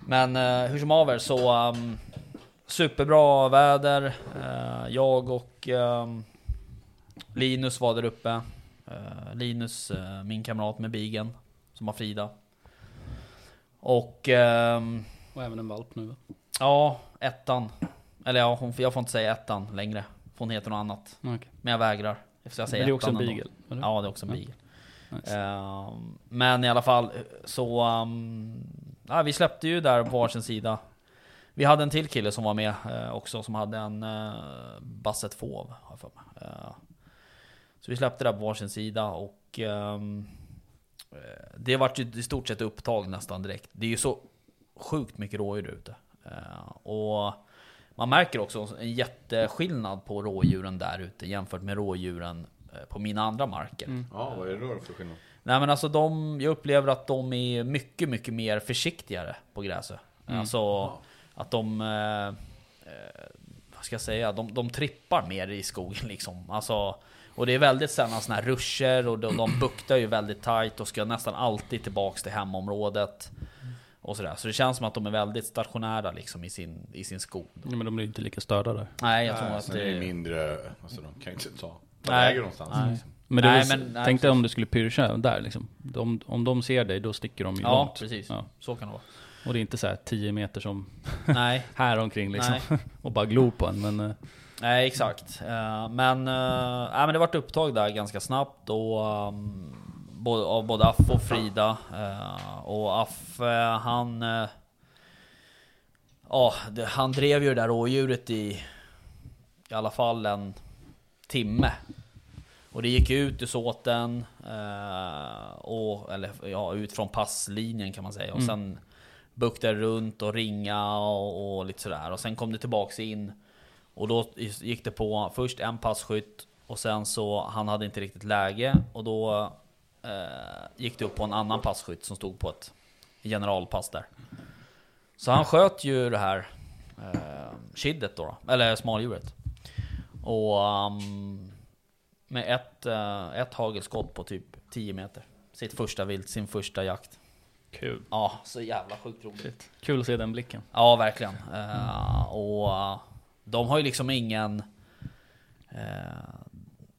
Men eh, hur som haver så um, superbra väder. Eh, jag och ehm, Linus var där uppe. Eh, Linus, eh, min kamrat med bigen, som har Frida. Och ehm, Och även en valp nu va? ja, ettan. Eller ja, hon, jag får inte säga ettan längre. Hon heter något annat. Okej. Men jag vägrar. Jag Men säger det är också en beagle? Ja, det är också en Ja. beagle. Nice. Ehm, men i alla fall, så... Um, ja, vi släppte ju där på varsin sida. Vi hade en till kille som var med eh, också, som hade en uh, Basset Fauve, har jag för mig. Eh, så vi släppte där på varsin sida och... eh, det vart ju i stort sett upptag nästan direkt. Det är ju så sjukt mycket rådjur ute. Eh, och man märker också en jätteskillnad på rådjuren där ute jämfört med rådjuren eh, på mina andra marker. Ja, vad är det då för skillnad? Nej men alltså de, jag upplever att de är mycket, mycket mer försiktigare på gräset. Alltså att de, eh, eh, vad ska jag säga, de, de trippar mer i skogen <laughs> liksom. Alltså, och det är väldigt sällan såna här ruscher och de, de <clears throat> buktar ju väldigt tight och ska nästan alltid tillbaks till hemområdet. Och sådär. Så det känns som att de är väldigt stationära liksom i sin, i sin skog. Ja, men de blir inte lika störda där. Nej jag tror Nej, att är det det... mindre, alltså de kan ju inte ta, ta Nej. vägen någonstans. Nej. Men, det Nej, är men- nej, tänk dig precis. om du skulle pyrscha där liksom. De, om de ser dig, då sticker de ju Ja långt. precis, Ja. så kan det vara. Och det är inte så här 10 meter som Nej. <laughs> här omkring liksom. Nej. <laughs> och bara glo på en. Men eh, Nej exakt. Eh, men, uh, nej, men det vart upptag där ganska snabbt och um, både, av både Affe och Frida. Eh, och Affe han... Ja, det- han drev ju det där rådjuret i i alla fall en timme. Och det gick ut ur såten, och, eller ja, ut från passlinjen kan man säga. Och sen buktade runt och ringa och, och lite sådär. Och sen kom det tillbaks in. Och då gick det på först en passkytt och sen så, han hade inte riktigt läge och då eh, gick det upp på en annan passkytt som stod på ett generalpass där. Så han sköt ju det här eh, kiddet då, då, eller smaldjuret. Och um, med ett, eh, ett hagelskott på typ 10 meter. Sitt första vilt, sin första jakt. kul. Ja, så jävla sjukt roligt. Shit. Kul att se den blicken. Ja, verkligen. Eh, och de har ju liksom ingen... eh,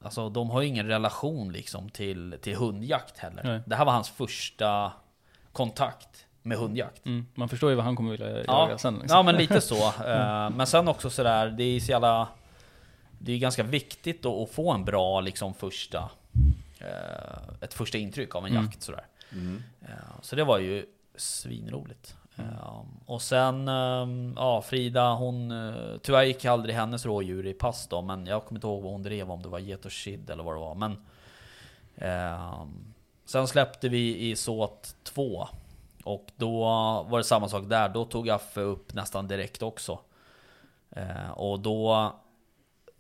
alltså de har ju ingen relation liksom till, till hundjakt heller. Nej. Det här var hans första kontakt med hundjakt. Mm. Man förstår ju vad han kommer vilja Ja, jaga sen. Liksom. ja men lite så. <laughs> Eh, men sen också sådär, det är så jävla... Det är ganska viktigt att, att få en bra liksom första... eh, ett första intryck av en Mm. jakt sådär. Eh, så det var ju svinroligt. Eh, och sen, eh, ja Frida hon... eh, Tyvärr gick aldrig hennes rådjur i pass då, men jag kommer inte ihåg vad hon drev, om det var get och kid eller vad det var. Men... Eh, sen släppte vi i såt 2. Och då var det samma sak där, då tog Affe upp nästan direkt också. Eh, och då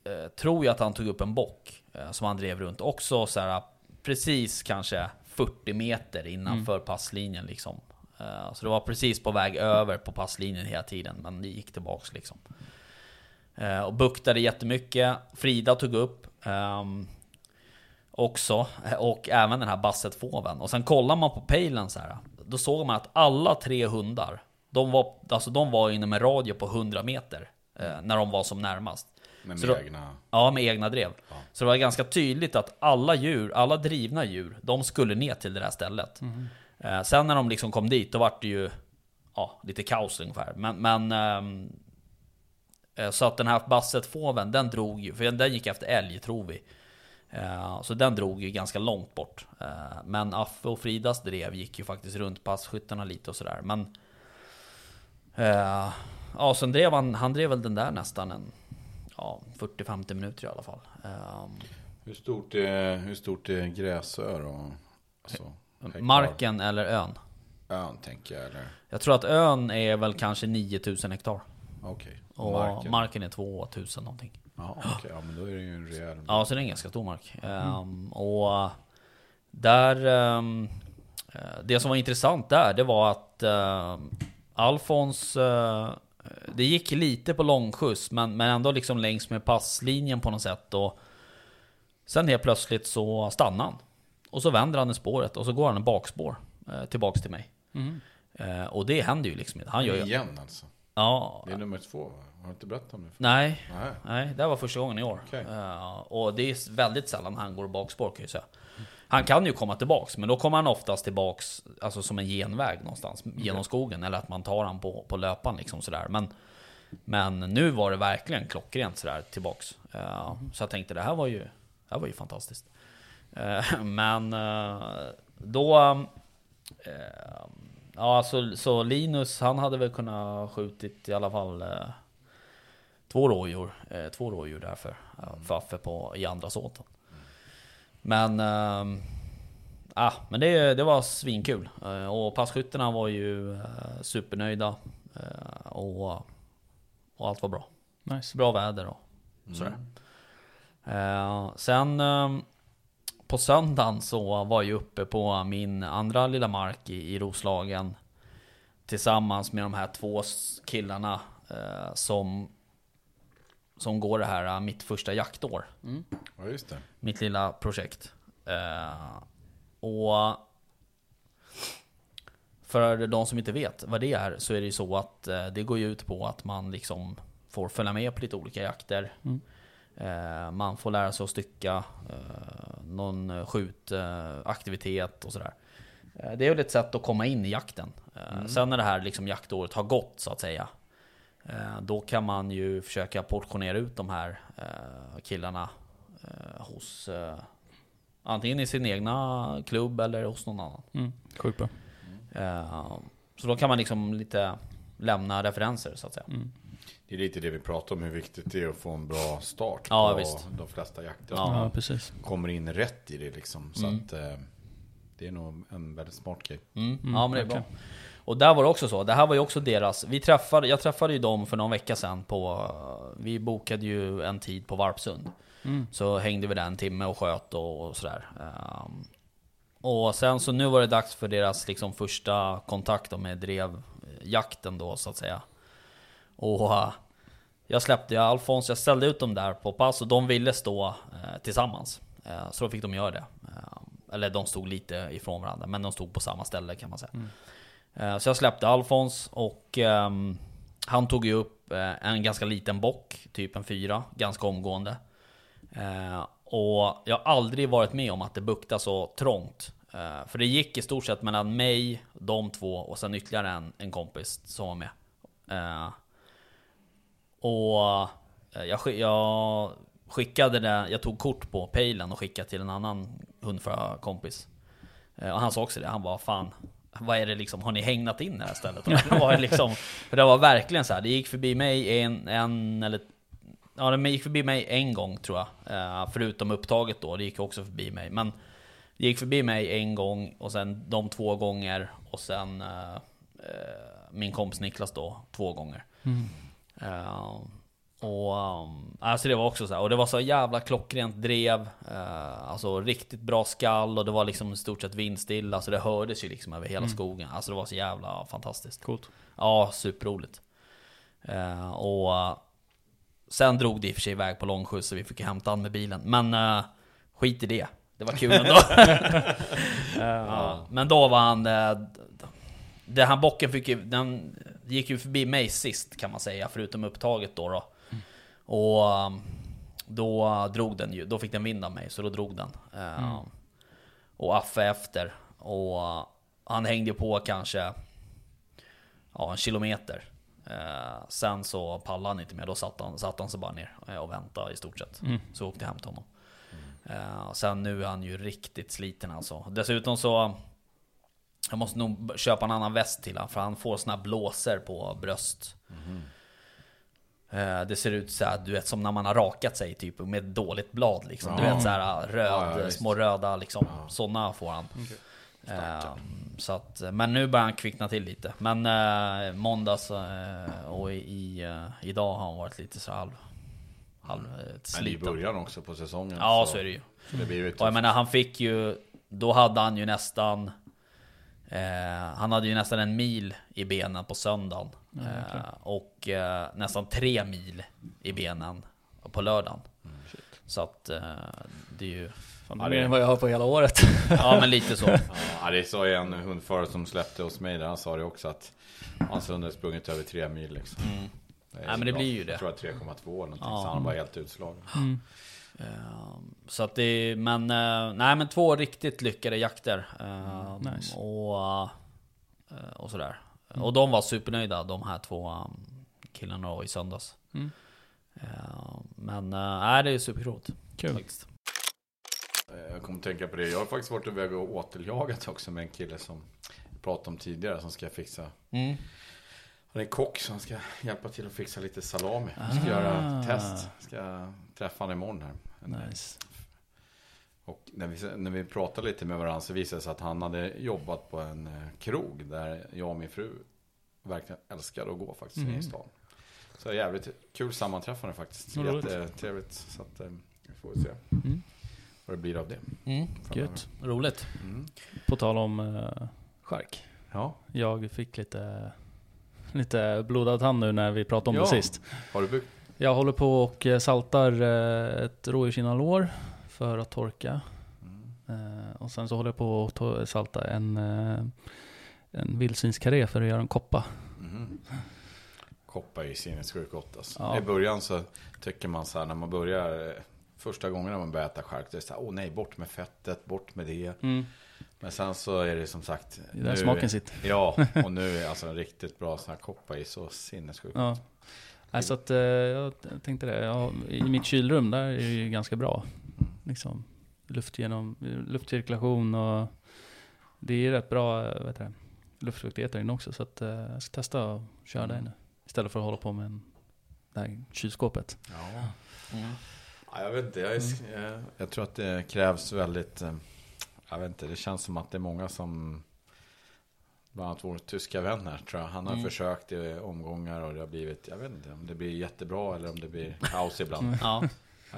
eh, tror jag att han tog upp en bock eh, som han drev runt också så här, precis kanske 40 meter innanför passlinjen liksom. Eh, så det var precis på väg över på passlinjen hela tiden, men det gick tillbaks liksom. Eh, och buktade jättemycket. Frida tog upp. ehm, också. Och även den här bassetfåven. Och sen kollar man på pejlen så här. Då såg man att alla tre hundar, de var, alltså de var inom en radie på 100 meter. Eh, när de var som närmast. Men med då- egna... Ja, med egna drev. Så det var ganska tydligt att alla djur, alla drivna djur, de skulle ner till det där stället. Eh, Eh, sen när de liksom kom dit, då vart det ju ja, lite kaos ungefär. Men, men ehm, eh, så att den här bassetfåven, den drog ju, för den gick efter älg tror vi. Eh, så den drog ju ganska långt bort. Eh, men Affe och Fridas drev gick ju faktiskt runt passkyttarna lite och sådär. Men... Ja, sen drev han, han drev väl den där nästan en... Ja, 40-50 minuter i alla fall. Ehm. Hur stort är, hur stort är Gräsö då? Alltså, hektar? Marken eller ön? Ön tänker jag, eller? Jag tror att ön är väl kanske 9000 hektar. Okej. Och Marken? marken, är 2000 någonting. Ja, okej. Ja, men då är det ju en rejäl... Ja, så det är en ganska stor mark. Ehm, och där... eh, det som var intressant där, det var att ehm, Alfons... eh, det gick lite på långskjuts, men, men ändå liksom längs med passlinjen på något sätt. Och sen helt plötsligt så stannar han. Och så vänder han i spåret och så går han en bakspår eh, tillbaks till mig. Eh, och det händer ju liksom inte. Han gör ju... Igen alltså. Ja, Det är nummer två, va? Har du inte berättat om det? nej. Nej. Nej, det här var första gången i år. Okej. Eh, och det är väldigt sällan han går bakspår kan jag säga. Han kan ju komma tillbaks, men då kommer han oftast tillbaks alltså som en genväg någonstans genom skogen. Eller att man tar han på, på löpan liksom sådär. Men Men nu var det verkligen klockrent sådär tillbaks. Eh, Så jag tänkte det här var ju, det här var ju fantastiskt. Eh, <laughs> Men eh, då... eh, Ja, så, så Linus han hade väl kunnat skjutit i alla fall två rådjur. Två rådjur därför. eh, För Affe på, i andra såten. Men... Ah, men det, det var svinkul. Och passkyttarna var ju supernöjda. Och, och allt var bra. Nice. Bra väder och sådär. Eh, sen eh, på söndagen så var jag uppe på min andra lilla mark i, i Roslagen. Tillsammans med de här två killarna eh, som, som går det här eh, mitt första jaktår Ja, just det. mitt lilla projekt. Eh, och för de som inte vet vad det är så är det ju så att eh, det går ju ut på att man liksom får följa med på lite olika jakter. Eh, man får lära sig att stycka eh, någon skjutaktivitet och sådär. Eh, det är väl ett sätt att komma in i jakten. Eh, Sen när det här liksom jaktåret har gått så att säga. Eh, Då kan man ju försöka portionera ut de här eh, killarna eh, hos eh, antingen i sin egna klubb eller hos någon annan. Mm. Sjukt bra. Eh, Så då kan man liksom lite lämna referenser så att säga. Det är lite det vi pratar om, hur viktigt det är att få en bra start Ja, på visst. de flesta jakter. Ja. Precis. Kommer in rätt i det liksom. Så Mm. att eh, det är nog en väldigt smart grej. Mm. ja men det är bra. Och där var det också så, det här var ju också deras, vi träffade, jag träffade ju dem för någon vecka sedan på, vi bokade ju en tid på Varpsund. Så hängde vi där en timme och sköt och, och sådär. Ehm, och sen så nu var det dags för deras liksom första kontakt med drevjakten då så att säga. Och eh, jag släppte Alfons, jag ställde ut dem där på pass och de ville stå eh, tillsammans. Eh, så då fick de göra det. Eller de stod lite ifrån varandra, men de stod på samma ställe kan man säga. Eh, Så jag släppte Alfons och ehm, han tog ju upp en ganska liten bock, typ en fyra, ganska omgående. Och jag har aldrig varit med om att det buktar så trångt. För det gick i stort sett mellan mig, de två och sen ytterligare en, en kompis som var med. Eh, och eh, jag, jag skickade det, jag tog kort på pejlen och skickade till en annan hundförarkompis. Eh, Och han sa också det, han bara fan vad är det liksom, har ni hägnat in det här stället? Det var liksom, <laughs> för det var verkligen så här, det gick förbi mig en, en eller Ja det gick förbi mig en gång tror jag eh, Förutom upptaget då, det gick också förbi mig Men Det gick förbi mig en gång och sen de två gånger Och sen Min kompis Niklas då, två gånger Eh, och um, alltså det var också så här, och det var så jävla klockrent drev. Eh, Alltså riktigt bra skall och det var liksom i stort sett vindstilla Så det hördes ju liksom över hela skogen. Alltså det var så jävla fantastiskt. Coolt. Ja, superroligt. Eh, Och Sen drog det i och för sig iväg på långskjuts så vi fick hämta han med bilen. Men eh, skit i det. Det var kul ändå. <laughs> Eh, Men då var han Den här bocken fick ju, den gick ju förbi mig sist kan man säga Förutom upptaget då, då. Och um, då drog den ju, då fick den vind av mig så då drog den. Eh, Och Affe efter. Och uh, han hängde på kanske Ja en kilometer. Eh, Sen så pallade han inte mer, då satt han, satt han sig bara ner eh, och väntade i stort sett. Så åkte jag hem till honom. Eh, Sen nu är han ju riktigt sliten alltså. Dessutom så Jag måste nog köpa en annan väst till honom för han får såna här blåser på bröst Eh, Det ser ut så här, du vet som när man har rakat sig typ med ett dåligt blad liksom. Du Ja. vet så här röd, Ja, ja, små röda liksom. Sådana får han. Eh, så att, men nu börjar han kvickna till lite. Men eh, måndags eh, och i, i, eh, idag har han varit lite så halv, halv Men i början också på säsongen. Ja så är det ju. Så det Och jag menar han fick ju, då hade han ju nästan eh, Han hade ju nästan en mil i benen på söndagen eh, Och eh, nästan tre mil i benen på lördagen Så att eh, det är ju Fan, det är mer än vad jag har på hela året. <laughs> Ja men lite så Ja, det sa ju en hundförare som släppte hos mig där, han sa det också att hans hund hade sprungit över tre mil liksom. Mm. Ja, så men det bra. blir ju det. Jag tror att 3,2 eller någonting, Ja. så han var helt utslagen. Eh, Så att det, men eh, nej men två riktigt lyckade jakter eh, Nice. Och, eh, och sådär Och de var supernöjda de här två um, killarna i söndags. Mm. Men eh, nej, det är supercoolt. Kul. Faktiskt. Jag kommer tänka på det. Jag har faktiskt varit iväg och återjagat också med en kille som jag pratade om tidigare som ska fixa. Mm. Han är kock som ska hjälpa till att fixa lite salami. Jag ska Ah. göra ett test. Ska träffa honom imorgon här. Nice. Och när vi, när vi pratade lite med varandra så visade det sig att han hade jobbat på en eh, krog där jag och min fru verkligen älskade att gå faktiskt Mm. i stan. Så jävligt kul sammanträffande faktiskt. Jättetrevligt. Så att, eh, vi får se Mm. vad det blir av det. Mm. Gött. Roligt. Mm. På tal om uh, skärk. Ja, Jag fick lite, lite blodad hand nu när vi pratade om Ja. det sist. har du byggt? Jag håller på och eh, saltar eh, ett rådjursinnanlår för att torka. Eh, Och sen så håller jag på att salta en, en vildsvinskarré för att göra en koppa. Mhm. Koppa är ju sinnessjukt gott alltså. Ja. I början så tycker man så här när man börjar Första gången när man börjar äta chark, det är så här, åh nej, bort med fettet, bort med det. Men sen så är det som sagt Det är där smaken sitter. Ja, <laughs> och nu är alltså en riktigt bra sån här koppa i så sinnessjukt. Ja. Nej, så att, eh, jag tänkte det. Ja, I mitt kylrum där är det ju ganska bra. Liksom, luft genom, luftcirkulation och det är rätt bra eh, heter det, luftfuktighet där inne också. Så att, eh, jag ska testa att köra där inne. Istället för att hålla på med en, det här kylskåpet. Ja. Mm. Ja, jag vet inte, jag, är, jag, jag tror att det krävs väldigt Jag vet inte, det känns som att det är många som Bland annat vår tyska vän här tror jag Han har Mm. försökt i omgångar och det har blivit Jag vet inte om det blir jättebra eller om det blir kaos ibland Ja. vet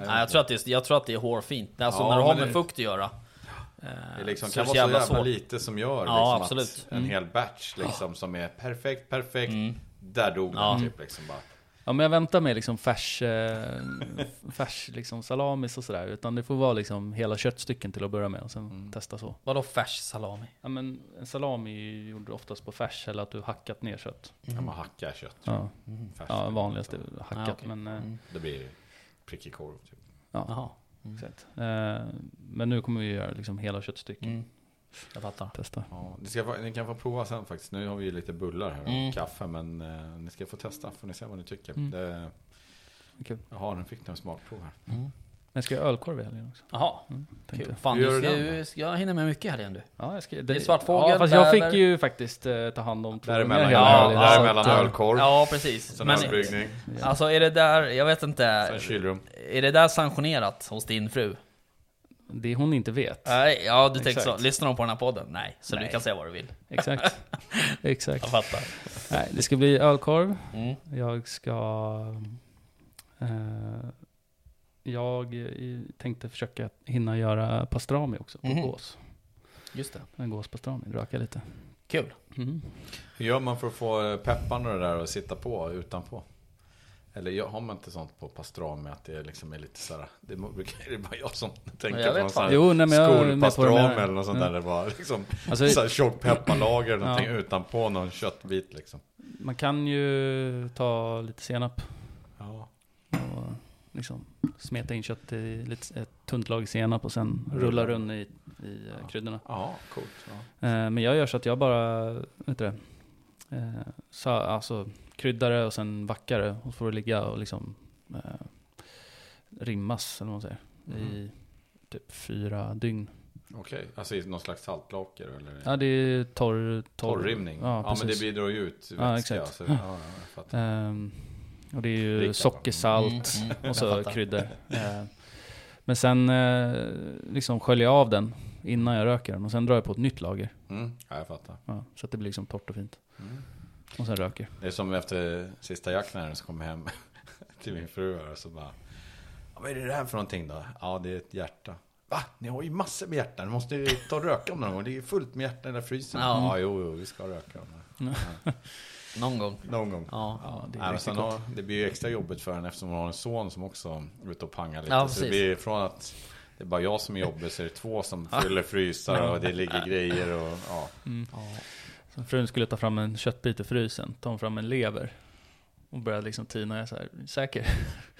Nej, jag, tror att det är, jag tror att det är hårfint. Alltså Ja, när du har med det- fukt att göra. eh, Det liksom så kan vara så jävla svårt. lite som gör Ja, liksom, absolut. att en Mm. hel batch liksom, som är perfekt, perfekt Mm. Där dog Ja. den typ liksom bara Ja men jag väntar med liksom färs, eh, <laughs> färs liksom salamis och sådär. Utan det får vara liksom hela köttstycken till att börja med och sen Mm. testa så. Vadå färs salami? Ja men en salami är ju gjord oftast på färs eller att du hackat ner kött. Kan man hacka kött Ja, färskt, ja vanligast är hackat Ja, okej. men... Eh, Mm. Det blir prickig korv typ ja, Jaha. exakt. Eh, men nu kommer vi göra liksom hela köttstycken. Mm. Jag fattar. Testa. Ja, ni, ska, få- ni kan få prova sen faktiskt. Nu har vi ju lite bullar här och Mm. kaffe. Men eh, ni ska få testa. Får ni se vad ni tycker. Mm. Det, Kul. jaha, nu fick ni en smakprov här. Mm. Men ska jag ha ölkorv i helgen också? Jaha, Tänkte kul. jag. Fan, du ska, ju- jag hinner med mycket här igen du. Ja, jag ska, Det är svartfågel, Ja, fast jag fick ju faktiskt eh, ta hand om två Däremellan, ja, helgen, däremellan eh, ölkorv. Ja, precis. Sen Men, ölbryggning. alltså är det där, jag vet inte. Sen kylrum. Är det där sanktionerat hos din fru? Det hon inte vet. Nej, ja du tänker så. Lyssnar de på den här podden? Nej, så Nej. du kan säga vad du vill. Exakt. <laughs> Exakt. Jag fattar. Nej, det ska bli ölkorv. Mm. Jag ska... Eh, jag tänkte försöka hinna göra pastrami också på Mhm. gås. Just det. En gåspastrami, röka lite. Kul. Mm. Hur gör man för att få pepparn och det där att sitta på utanpå? Eller har man inte sånt på pastrami att det liksom är lite såhär Det är det bara jag som tänker jag på någon sån här Jo, nej, skolpastrami eller något sånt Ja. där Det var liksom Alltså, så här tjockt pepparlager eller någonting Ja. utanpå någon köttbit liksom man kan ju ta lite senap Ja, och liksom smeta in kött i lite, ett tunt lager senap och sen rulla runt i, i eh, kryddorna. ja coolt ja. Eh, men jag gör så att jag bara, vet du det, eh, så, alltså kryddar det och sen vackar det och så får det ligga och liksom eh, rimmas, eller vad man säger, i typ fyra dygn. Okej, alltså i någon slags saltlaker eller? Ja, det är torr, torr Torrrimning? Ja, Ja, men det bidrar ju ut Ja, vätska. exakt. Så, ja, ja. Ehm, och det är ju va? sockersalt Mm, mm, och så kryddor. Eh, men sen eh, liksom sköljer jag av den innan jag röker den och sen drar jag på ett nytt lager. Mm, ja, jag fattar. Ja, så att det blir liksom torrt och fint. Mm. Och sen röker. Det är som efter sista jakten jag kom hem <laughs> till min fru och så bara ja, Vad är det här för någonting då? Ja, det är ett hjärta. Va? Ni har ju massor med hjärtan. Ni måste ju ta och röka om någon gång. Det är fullt med hjärtan i den där frysen. Ja. Ja, jo, jo, vi ska röka här. <laughs> Någon gång. Någon gång. Ja. Ja, det är Nej, har, det blir ju extra jobbigt för henne eftersom hon har en son som också är ute och pangar lite. Ja, så det blir från att det är bara jag som är jobbig så är det två som <laughs> fyller frysar och det ligger grejer och ja. Så frun skulle ta fram en köttbit ur frysen, ta hon fram en lever. Och började liksom tina, jag så här, säker?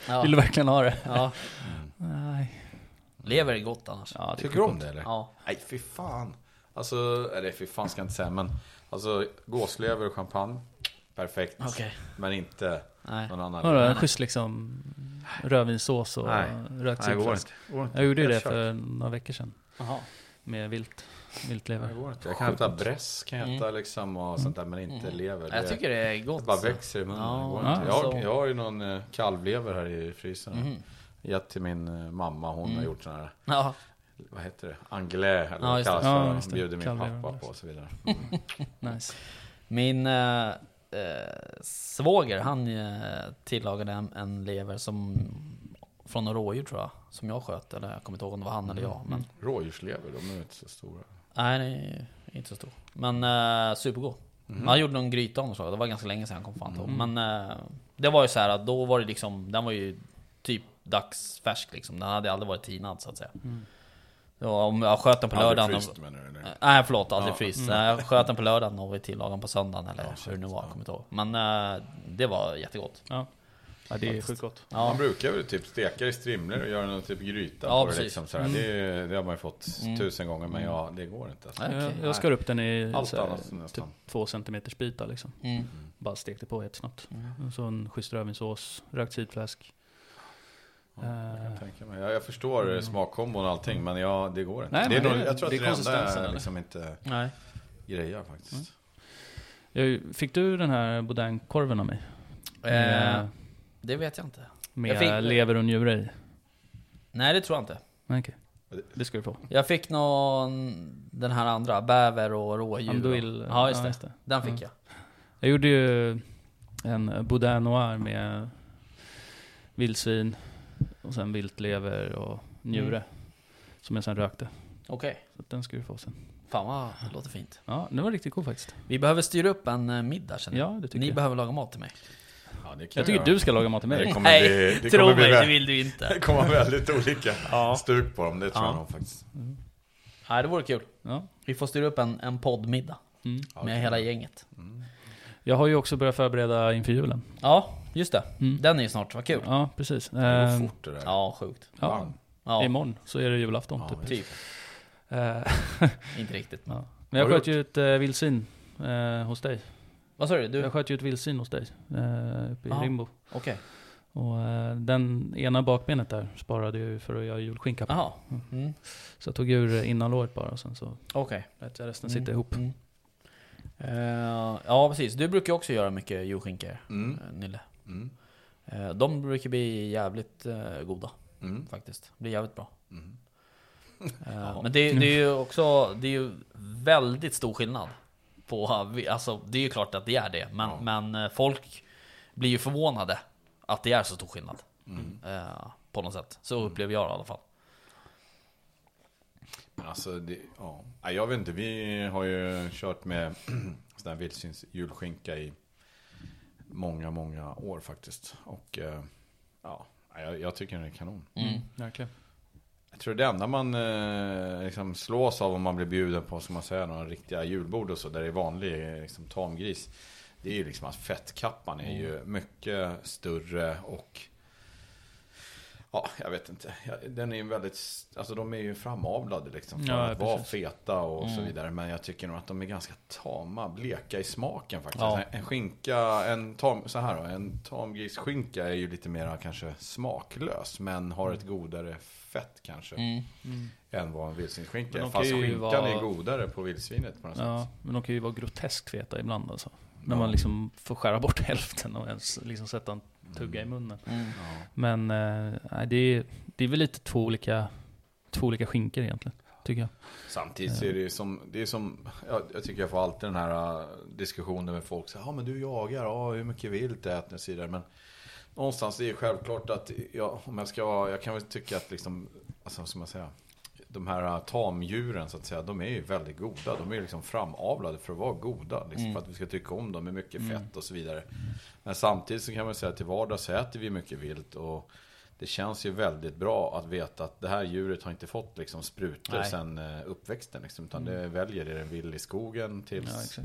Ja. Vill du verkligen ha det? ja. Nej. Lever är gott annars. Ja, Tycker du om det eller? Ja. Nej, fy fan. Alltså, eller fy fan ska jag inte säga, men alltså gåslever och champagne, perfekt. Okej. Men inte, Nej. någon annan. Vadå, en schysst liksom rödvinssås och rökt sillfläsk? inte. Det går inte. Jag gjorde ju det för några veckor sedan. Jaha. Med vilt, viltlever. det går inte. Jag kan äta bräss, kan jag äta liksom och sånt där, men inte lever. Jag Det- tycker det är det gott. bara växer i munnen. Ja, det ja. Jag, så- har, jag har ju någon eh, kalvlever här i frysen. Mhm. Gett till min eh, mamma, hon har gjort sådana här, Ja. vad heter det, anglais eller Ja, vad det det. kallas Ja, det. Bjuder min Kalvlever, pappa på och så vidare. <laughs> Nice. Min eh, eh, svåger, han eh, tillagade en, en lever som från några rådjur tror jag. Som jag sköt, eller jag kommer inte ihåg om det var han eller jag. Men, Rådjurslever, de är inte så stora. Nej, det är inte så stor. Men eh, supergod. Han gjorde någon gryta av något slag, det var ganska länge sedan, jag kom fan inte ihåg. Men eh, det var ju så här att då var det liksom, den var ju typ dagsfärsk liksom. Den hade aldrig varit tinad så att säga. Ja, om jag sköt den på Aldrig lördagen. fryst menar du? eller? Nej förlåt, aldrig Ja. fryst. Nej, Jag sköt den på lördagen och vi tillagade den på söndagen eller Ja, hur det nu var, ja. kommer inte ihåg. Men eh, det var jättegott. Ja. Ja, det är sjukt gott. Ja, Man brukar väl typ steka det i strimlor och göra någon typ gryta Ja, på precis. det liksom. Sådär. Det, det har man ju fått tusen gånger, men ja, det går inte. Alltså. Nej, Jag, jag skar upp den i Allt så här, annat typ två centimeters bitar liksom. Mm. Bara stekte på jättesnabbt. Och så en schysst rödvinssås, rökt sillfläsk. Jag, jag, jag förstår mm. smakkombon och allting, men ja, det går inte. Nej, det är nog, det- jag tror att det det är det enda jag eller? liksom inte Nej. grejar faktiskt. jag, fick du den här boudinkorven av mig? Med, det vet jag inte. med jag fick- lever och njure i? Nej det tror jag inte. Nej, okej. Det ska du få. Jag fick någon, den här andra, bäver och rådjur. Anduil. Ja just det. det. Den fick Ja. jag. Jag gjorde ju en boudin noir med vildsvin och sen viltlever och njure. Som jag sen rökte. Okej. Så att den ska du få sen. Fan vad det låter fint. Ja, den var riktigt god faktiskt. Vi behöver styra upp en eh, middag känner jag. Ja, det tycker Ni jag. behöver laga mat till mig. Ja, det kan Jag tycker göra. du ska laga mat till Det mig. kommer bli, det tro kommer bli, mig, det vill du inte. <laughs> det kommer vara väldigt olika <laughs> Ja. stuk på dem, det tror Ja. jag nog faktiskt. Nej det vore kul. Ja. Vi får styra upp en, en poddmiddag. Mm. Med hela gänget. Jag har ju också börjat förbereda inför julen. Ja, just det. Mm. Den är ju snart, vad kul. Ja, precis. Det går Eh, fort det där. Ja, sjukt. ja. Ja, Imorgon så är det julafton Ja, typ. typ. <laughs> Inte riktigt men. ja. Men jag sköt ju ett eh, vildsvin eh, hos dig. Vad sa du? du? Jag sköt ju ett vildsvin hos dig. Eh, uppe i Ja. Rimbo. Okej. Och eh, den ena bakbenet där sparade jag ju för att göra julskinka på. Jaha. Mm. Så jag tog ur innanlåret bara och sen så Okej. lät jag resten Mm. sitta ihop. Mm. Eh, ja precis, du brukar ju också göra mycket julskinkor, Mm. eh, Nille. Mm. Eh, de brukar bli jävligt eh, goda Mm. faktiskt. Blir jävligt bra. Mm. <laughs> Men det, det är ju också, det är ju väldigt stor skillnad. På, alltså det är ju klart att det är det, men, Ja. men eh, folk blir ju förvånade att det är så stor skillnad. Mm. Eh, på något sätt. Så upplever jag det i alla fall. Men Alltså, det, ja. Nej, Jag vet inte, vi har ju kört med <clears throat> sån här vildsvins julskinka i många, många år faktiskt. Och eh, ja, jag, jag tycker den är kanon. Mm. Verkligen. Jag tror det enda man eh, liksom slås av om man blir bjuden på, som man säger, några riktiga julbord och så, där det är vanlig eh, liksom, tamgris. Det är ju liksom att fettkappan är ju mycket större och Ja, jag vet inte. Den är ju väldigt, alltså de är ju framavlade liksom för Ja, att vara feta och så vidare. Men jag tycker nog att de är ganska tama, bleka i smaken faktiskt. Ja. En skinka, en tam, så här då, en tamgrisskinka är ju lite mer kanske smaklös. Men har ett godare fett kanske. Mm. Än vad en vildsvinsskinka Men är. Fast skinkan vara- är godare på vildsvinet på något Ja, sätt. men de kan ju vara groteskt feta ibland alltså. När Ja. man liksom får skära bort <laughs> hälften och ens liksom sätta en tugga i munnen. Mm. Ja. Men eh, det, är, det är väl lite två olika, två olika skinkor egentligen. Tycker jag. Samtidigt så är det ju som, det är som jag, jag tycker jag får alltid den här uh, diskussionen med folk. Ja men du jagar, ja hur mycket vilt äter och så vidare. Men någonstans är det självklart att jag, om jag ska, jag kan väl tycka att liksom, alltså som jag säger. De här uh, tamdjuren så att säga, de är ju väldigt goda. De är ju liksom framavlade för att vara goda. Liksom, För att vi ska tycka om dem med mycket fett och så vidare. Men samtidigt så kan man säga att till vardags så äter vi mycket vilt. Och det känns ju väldigt bra att veta att det här djuret har inte fått liksom sprutor Nej. sen eh, uppväxten. Liksom, utan det väljer det den vill i skogen tills Ja,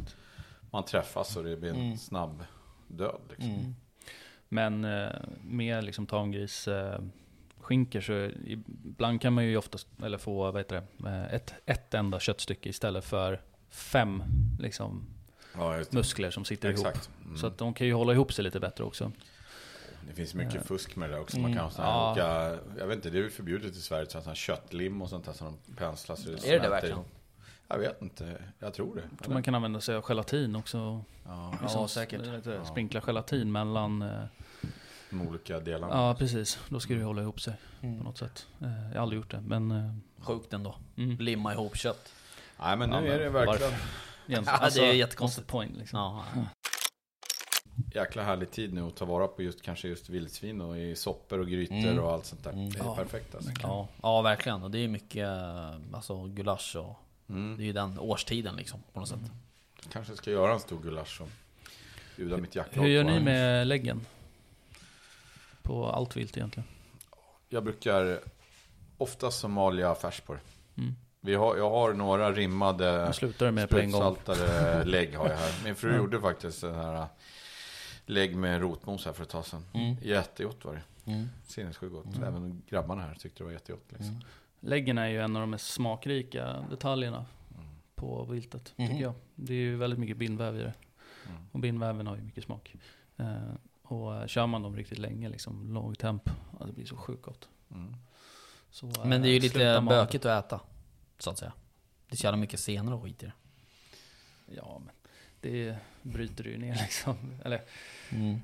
man träffas och det blir en Mm. snabb död. Liksom. Mm. Men eh, med liksom tamgris eh, skinkor så ibland kan man ju oftast, eller få, vad heter det, eh, ett, ett enda köttstycke istället för fem liksom, Ja, muskler som sitter ihop. Exakt. Mm. Så att de kan ju hålla ihop sig lite bättre också. Det finns mycket fusk med det också. Man kan ha såna Ja. här olika, jag vet inte, det är ju förbjudet i Sverige, sånt här köttlim och sånt där som de penslar så det Är det det verkligen? Jag vet inte, jag tror det. Jag tror man kan använda sig av gelatin också. Ja, Ja, säkert. Du, Sprinkla gelatin mellan... eh, de olika delarna. Ja, precis. Då ska det hålla ihop sig Mm. på något sätt. Eh, Jag har aldrig gjort det, men... eh, Sjukt ändå. Mm. Limma ihop kött. Nej men nu Ja, men är det verkligen Igen, <laughs> Ja, det är jättekonstigt. what's the point liksom. Ja. <laughs> jäkla härlig tid nu att ta vara på just kanske just vildsvin och i soppor och grytor Mm. och allt sånt där. Mm. Det är Ja. perfekt alltså. Ja, ja, verkligen. Och det är mycket alltså, gulasch och Mm. det är ju den årstiden liksom på något sätt. Kanske ska göra en stor gulasch och bjuda mitt jaktlag Hur gör ni en. med läggen? På allt vilt egentligen? Jag brukar oftast jag färs på det. Mm. Vi har, jag har några rimmade sprutsaltade <laughs> lägg har jag här. Min fru Ja. gjorde faktiskt en här lägg med rotmos här för ett tag sedan. Mm. Jättegott var det. Mm. Sinnessjukt gott. Även grabbarna här tyckte det var jättegott. Liksom. Mm. Läggen är ju en av de mest smakrika detaljerna på viltet, Mhm. tycker jag. Det är ju väldigt mycket bindväv i det. Mm. Och bindväven har ju mycket smak. Eh, och eh, kör man dem riktigt länge, liksom låg temp, ja, det blir så sjukt gott. Mm. Så, eh, Men det är ju lite sluta mal. bökigt att äta. Så att säga. Det är så jävla mycket senare och skit i det. Ja, men det bryter du ju ner <laughs> liksom. Eller, Mm.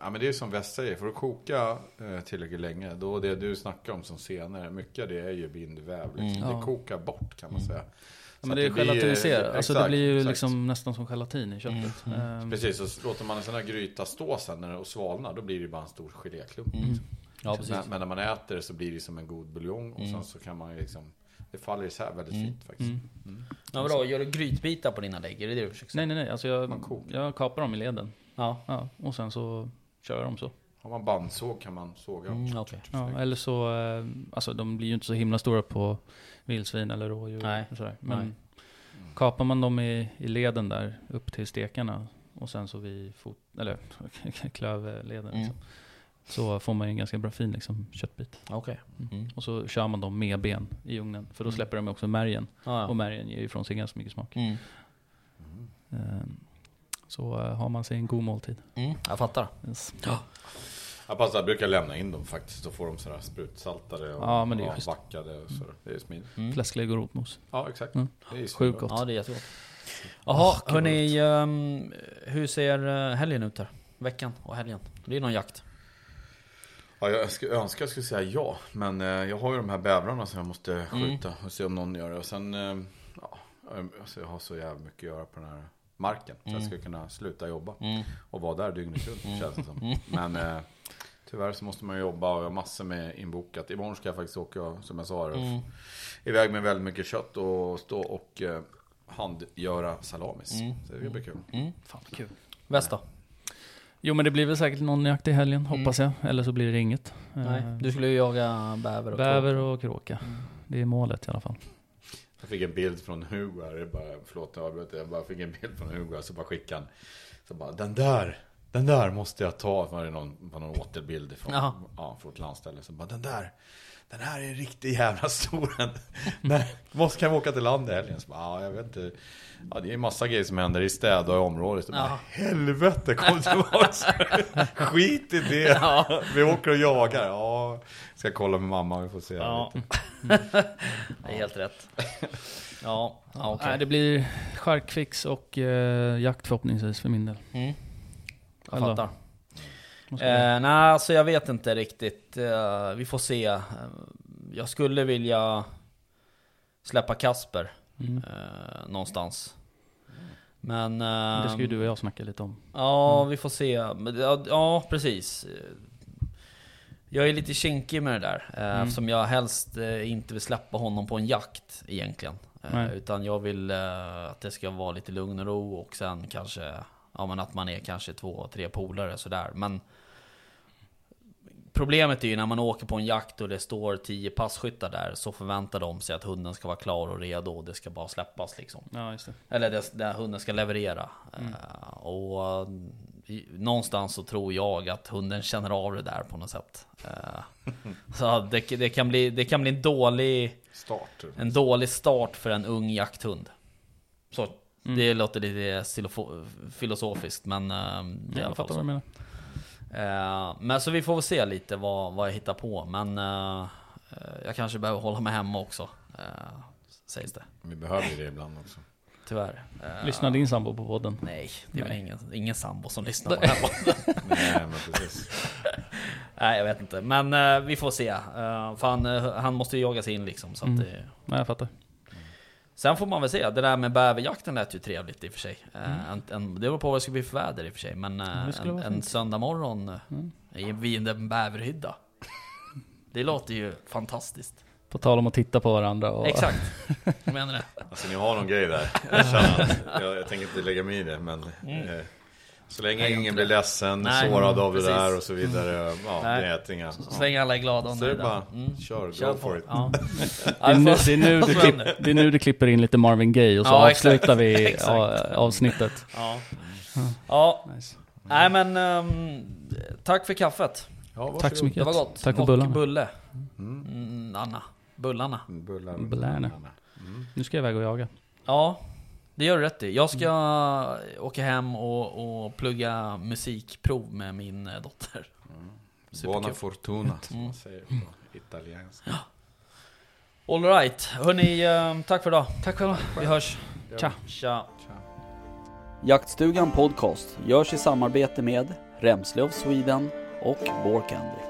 Ja men det är som West säger, för att koka eh, tillräckligt länge, då det du snackar om som senare, mycket av det är ju bindväv. Liksom. Mm. Det Ja. kokar bort kan man Mm. säga. ja, Så men det är blir- gelatiniserat. Alltså det blir ju exakt. liksom nästan som gelatin i köttet. Mm, mm. Ehm, Precis, så låter man en sån här gryta stå sen när det och svalnar, då blir det bara en stor geléklump. Mm. Ja, precis. Men, men när man äter det så blir det som en god buljong och Mm. sen så kan man ju liksom Det faller isär väldigt Mm. fint faktiskt. mm. Ja, vadå, gör du grytbitar på dina lägg? Är det det du försöker säga? Nej, nej, nej. Alltså jag, jag kapar dem i leden. Ja. Ja, och sen så kör jag dem så. Har man bandsåg kan man såga dem. Mm, okej. Ja, eller så, eh, alltså de blir ju inte så himla stora på vildsvin eller rådjur. Nej. och Sådär. Men Nej. kapar man dem i, i leden där upp till stekarna och sen så vid fot, eller <laughs> klövleden Mm. liksom, så får man ju en ganska bra fin liksom, köttbit. Okej. Mm. Och så kör man dem med ben i ugnen, för då Mm. släpper de också märgen. Ja, Och märgen ger ju ifrån sig ganska mycket smak. Mm. Så eh, har man sig en god måltid. Mm. Jag fattar. Yes. Jag passar, jag brukar lämna in dem faktiskt. Då får de sådär sprutsaltade och Ja, men det är schysst. backade och sådär. Det är smidigt. Mm. Fläsklägg och rotmos. Ja, exakt. Mm. Det är Sjukt gott. Ja, det är jättegott. Jaha, gud, hörni, um, hur ser eh, helgen ut här? Veckan och helgen? Det är någon jakt. Ja, jag skulle önska jag skulle säga ja. Men eh, jag har ju de här bävrarna som jag måste Mm. skjuta och se om någon gör det. Och sen, eh, ja, alltså jag har så jävla mycket att göra på den här marken. Så jag Mm. ska kunna sluta jobba Mm. och vara där dygnet runt Mm. känns det som. Mm. Men eh, tyvärr så måste man ju jobba och jag har massor med inbokat. Imorgon ska jag faktiskt åka, som jag sa, Mm. iväg med väldigt mycket kött och stå och eh, handgöra salamis. Mm. Så det blir kul. Mm. Fan vad kul. Väst då? Jo men det blir väl säkert någon jakt i helgen, hoppas jag. Eller så blir det inget. Nej, Eh, du skulle ju jaga bäver och Bäver kråka. och kråka. Det är målet i alla fall. Jag fick en bild från Hugo här, är bara, förlåt jag avbröt, jag bara fick en bild från Hugo så bara skickade han. Så bara, den där, den där måste jag ta. Var det någon, var någon återbild från, Jaha. ja, från ett landställe. Så bara, den där, den här är riktigt jävla stor. Måste kan vi åka till land i helgen? Så bara, ja, jag vet inte. Ja, det är massa grejer som händer i städer och området. Så bara, Ja. helvete, kom tillbaks. <laughs> Skit i det. Vi åker och jagar. Ja, ska kolla med mamma, vi får se. Ja. <laughs> Det är helt rätt. Ja, ja okej. Nej, det blir charkfix och eh, jakt förhoppningsvis för min del. Mm. Jag fattar. Eh, nej, alltså jag vet inte riktigt. Eh, vi får se. Eh, jag skulle vilja släppa Kasper Mm. eh, någonstans. Men... Eh, Det ska ju du och jag snacka lite om. Ja, Mm. vi får se. Ja, ja, precis. Jag är lite kinkig med det där. eh, Mm. Eftersom jag helst eh, inte vill släppa honom på en jakt egentligen. Eh. Utan jag vill att det ska vara lite lugn och ro och sen kanske... Ja men att man är kanske två, tre polare sådär. Men... Problemet är ju när man åker på en jakt och det står tio passkyttar där så förväntar de sig att hunden ska vara klar och redo och det ska bara släppas liksom. Ja, just det. Eller det, det hunden ska leverera. Eh, och eh, i, någonstans så tror jag att hunden känner av det där på något sätt. Eh, så det, det, kan bli, det kan bli en dålig, Start. en dålig start för en ung jakthund. Så Mm. det låter lite filosofiskt men eh, det är i alla Jag fall fattar vad du menar. Eh, men så vi får väl se lite vad, vad jag hittar på. Men eh, jag kanske behöver hålla mig hemma också. Eh, sägs det. Vi behöver ju det ibland också. Tyvärr. Lyssnar din sambo på podden? Nej, det är ingen, ingen sambo som lyssnar på <laughs> det här. Nej, men precis. <laughs> Nej, jag vet inte. Men vi får se. För han, han måste ju jaga sig in liksom. Så Mm. att det, Nej, jag fattar. Sen får man väl se. Det där med bäverjakten lät ju trevligt i och för sig. Eh, Mm. en, en, det beror på vad det ska bli för väder i och för sig. Men eh, skulle en, en söndag morgon eh, Mm. i- vid en bäverhydda. <laughs> Det låter ju fantastiskt. På tal om att titta på varandra och... Exakt. Jag <laughs> menar det. Alltså ni har någon grej där. <laughs> Jag jag, jag tänker inte lägga mig i det, men eh, så länge Nej, ingen blir ledsen, Nej, sårad av precis. det där och så vidare. Ja, Nej. det är inga... Så länge alla är glada och Så det är nöjda. bara, Mm. kör, Kör go for it. Ja. <laughs> Det är, nu, det, är nu du Så klipp, händer. det är nu du klipper in lite Marvin Gaye och så Ja, avslutar vi <laughs> avsnittet. Ja. ja. Nice. Nej men, ehm, tack för kaffet. Ja. Tack så mycket. Det var gott. Tack för och bullarna. bulle. Mm, Anna. Bullarna. Bullar. Bullarna. Nu ska jag iväg och jaga. Ja, det gör du rätt i. Jag ska åka hem och, och plugga musikprov med min eh, dotter. Buona Superkul. fortuna, som Mm. man säger på italienska. Alright, hörni, ehm, tack för idag. Tack själva. Vi hörs. Tja. Tja. Jaktstugan Podcast görs i samarbete med Remsle of Sweden och Borkandy.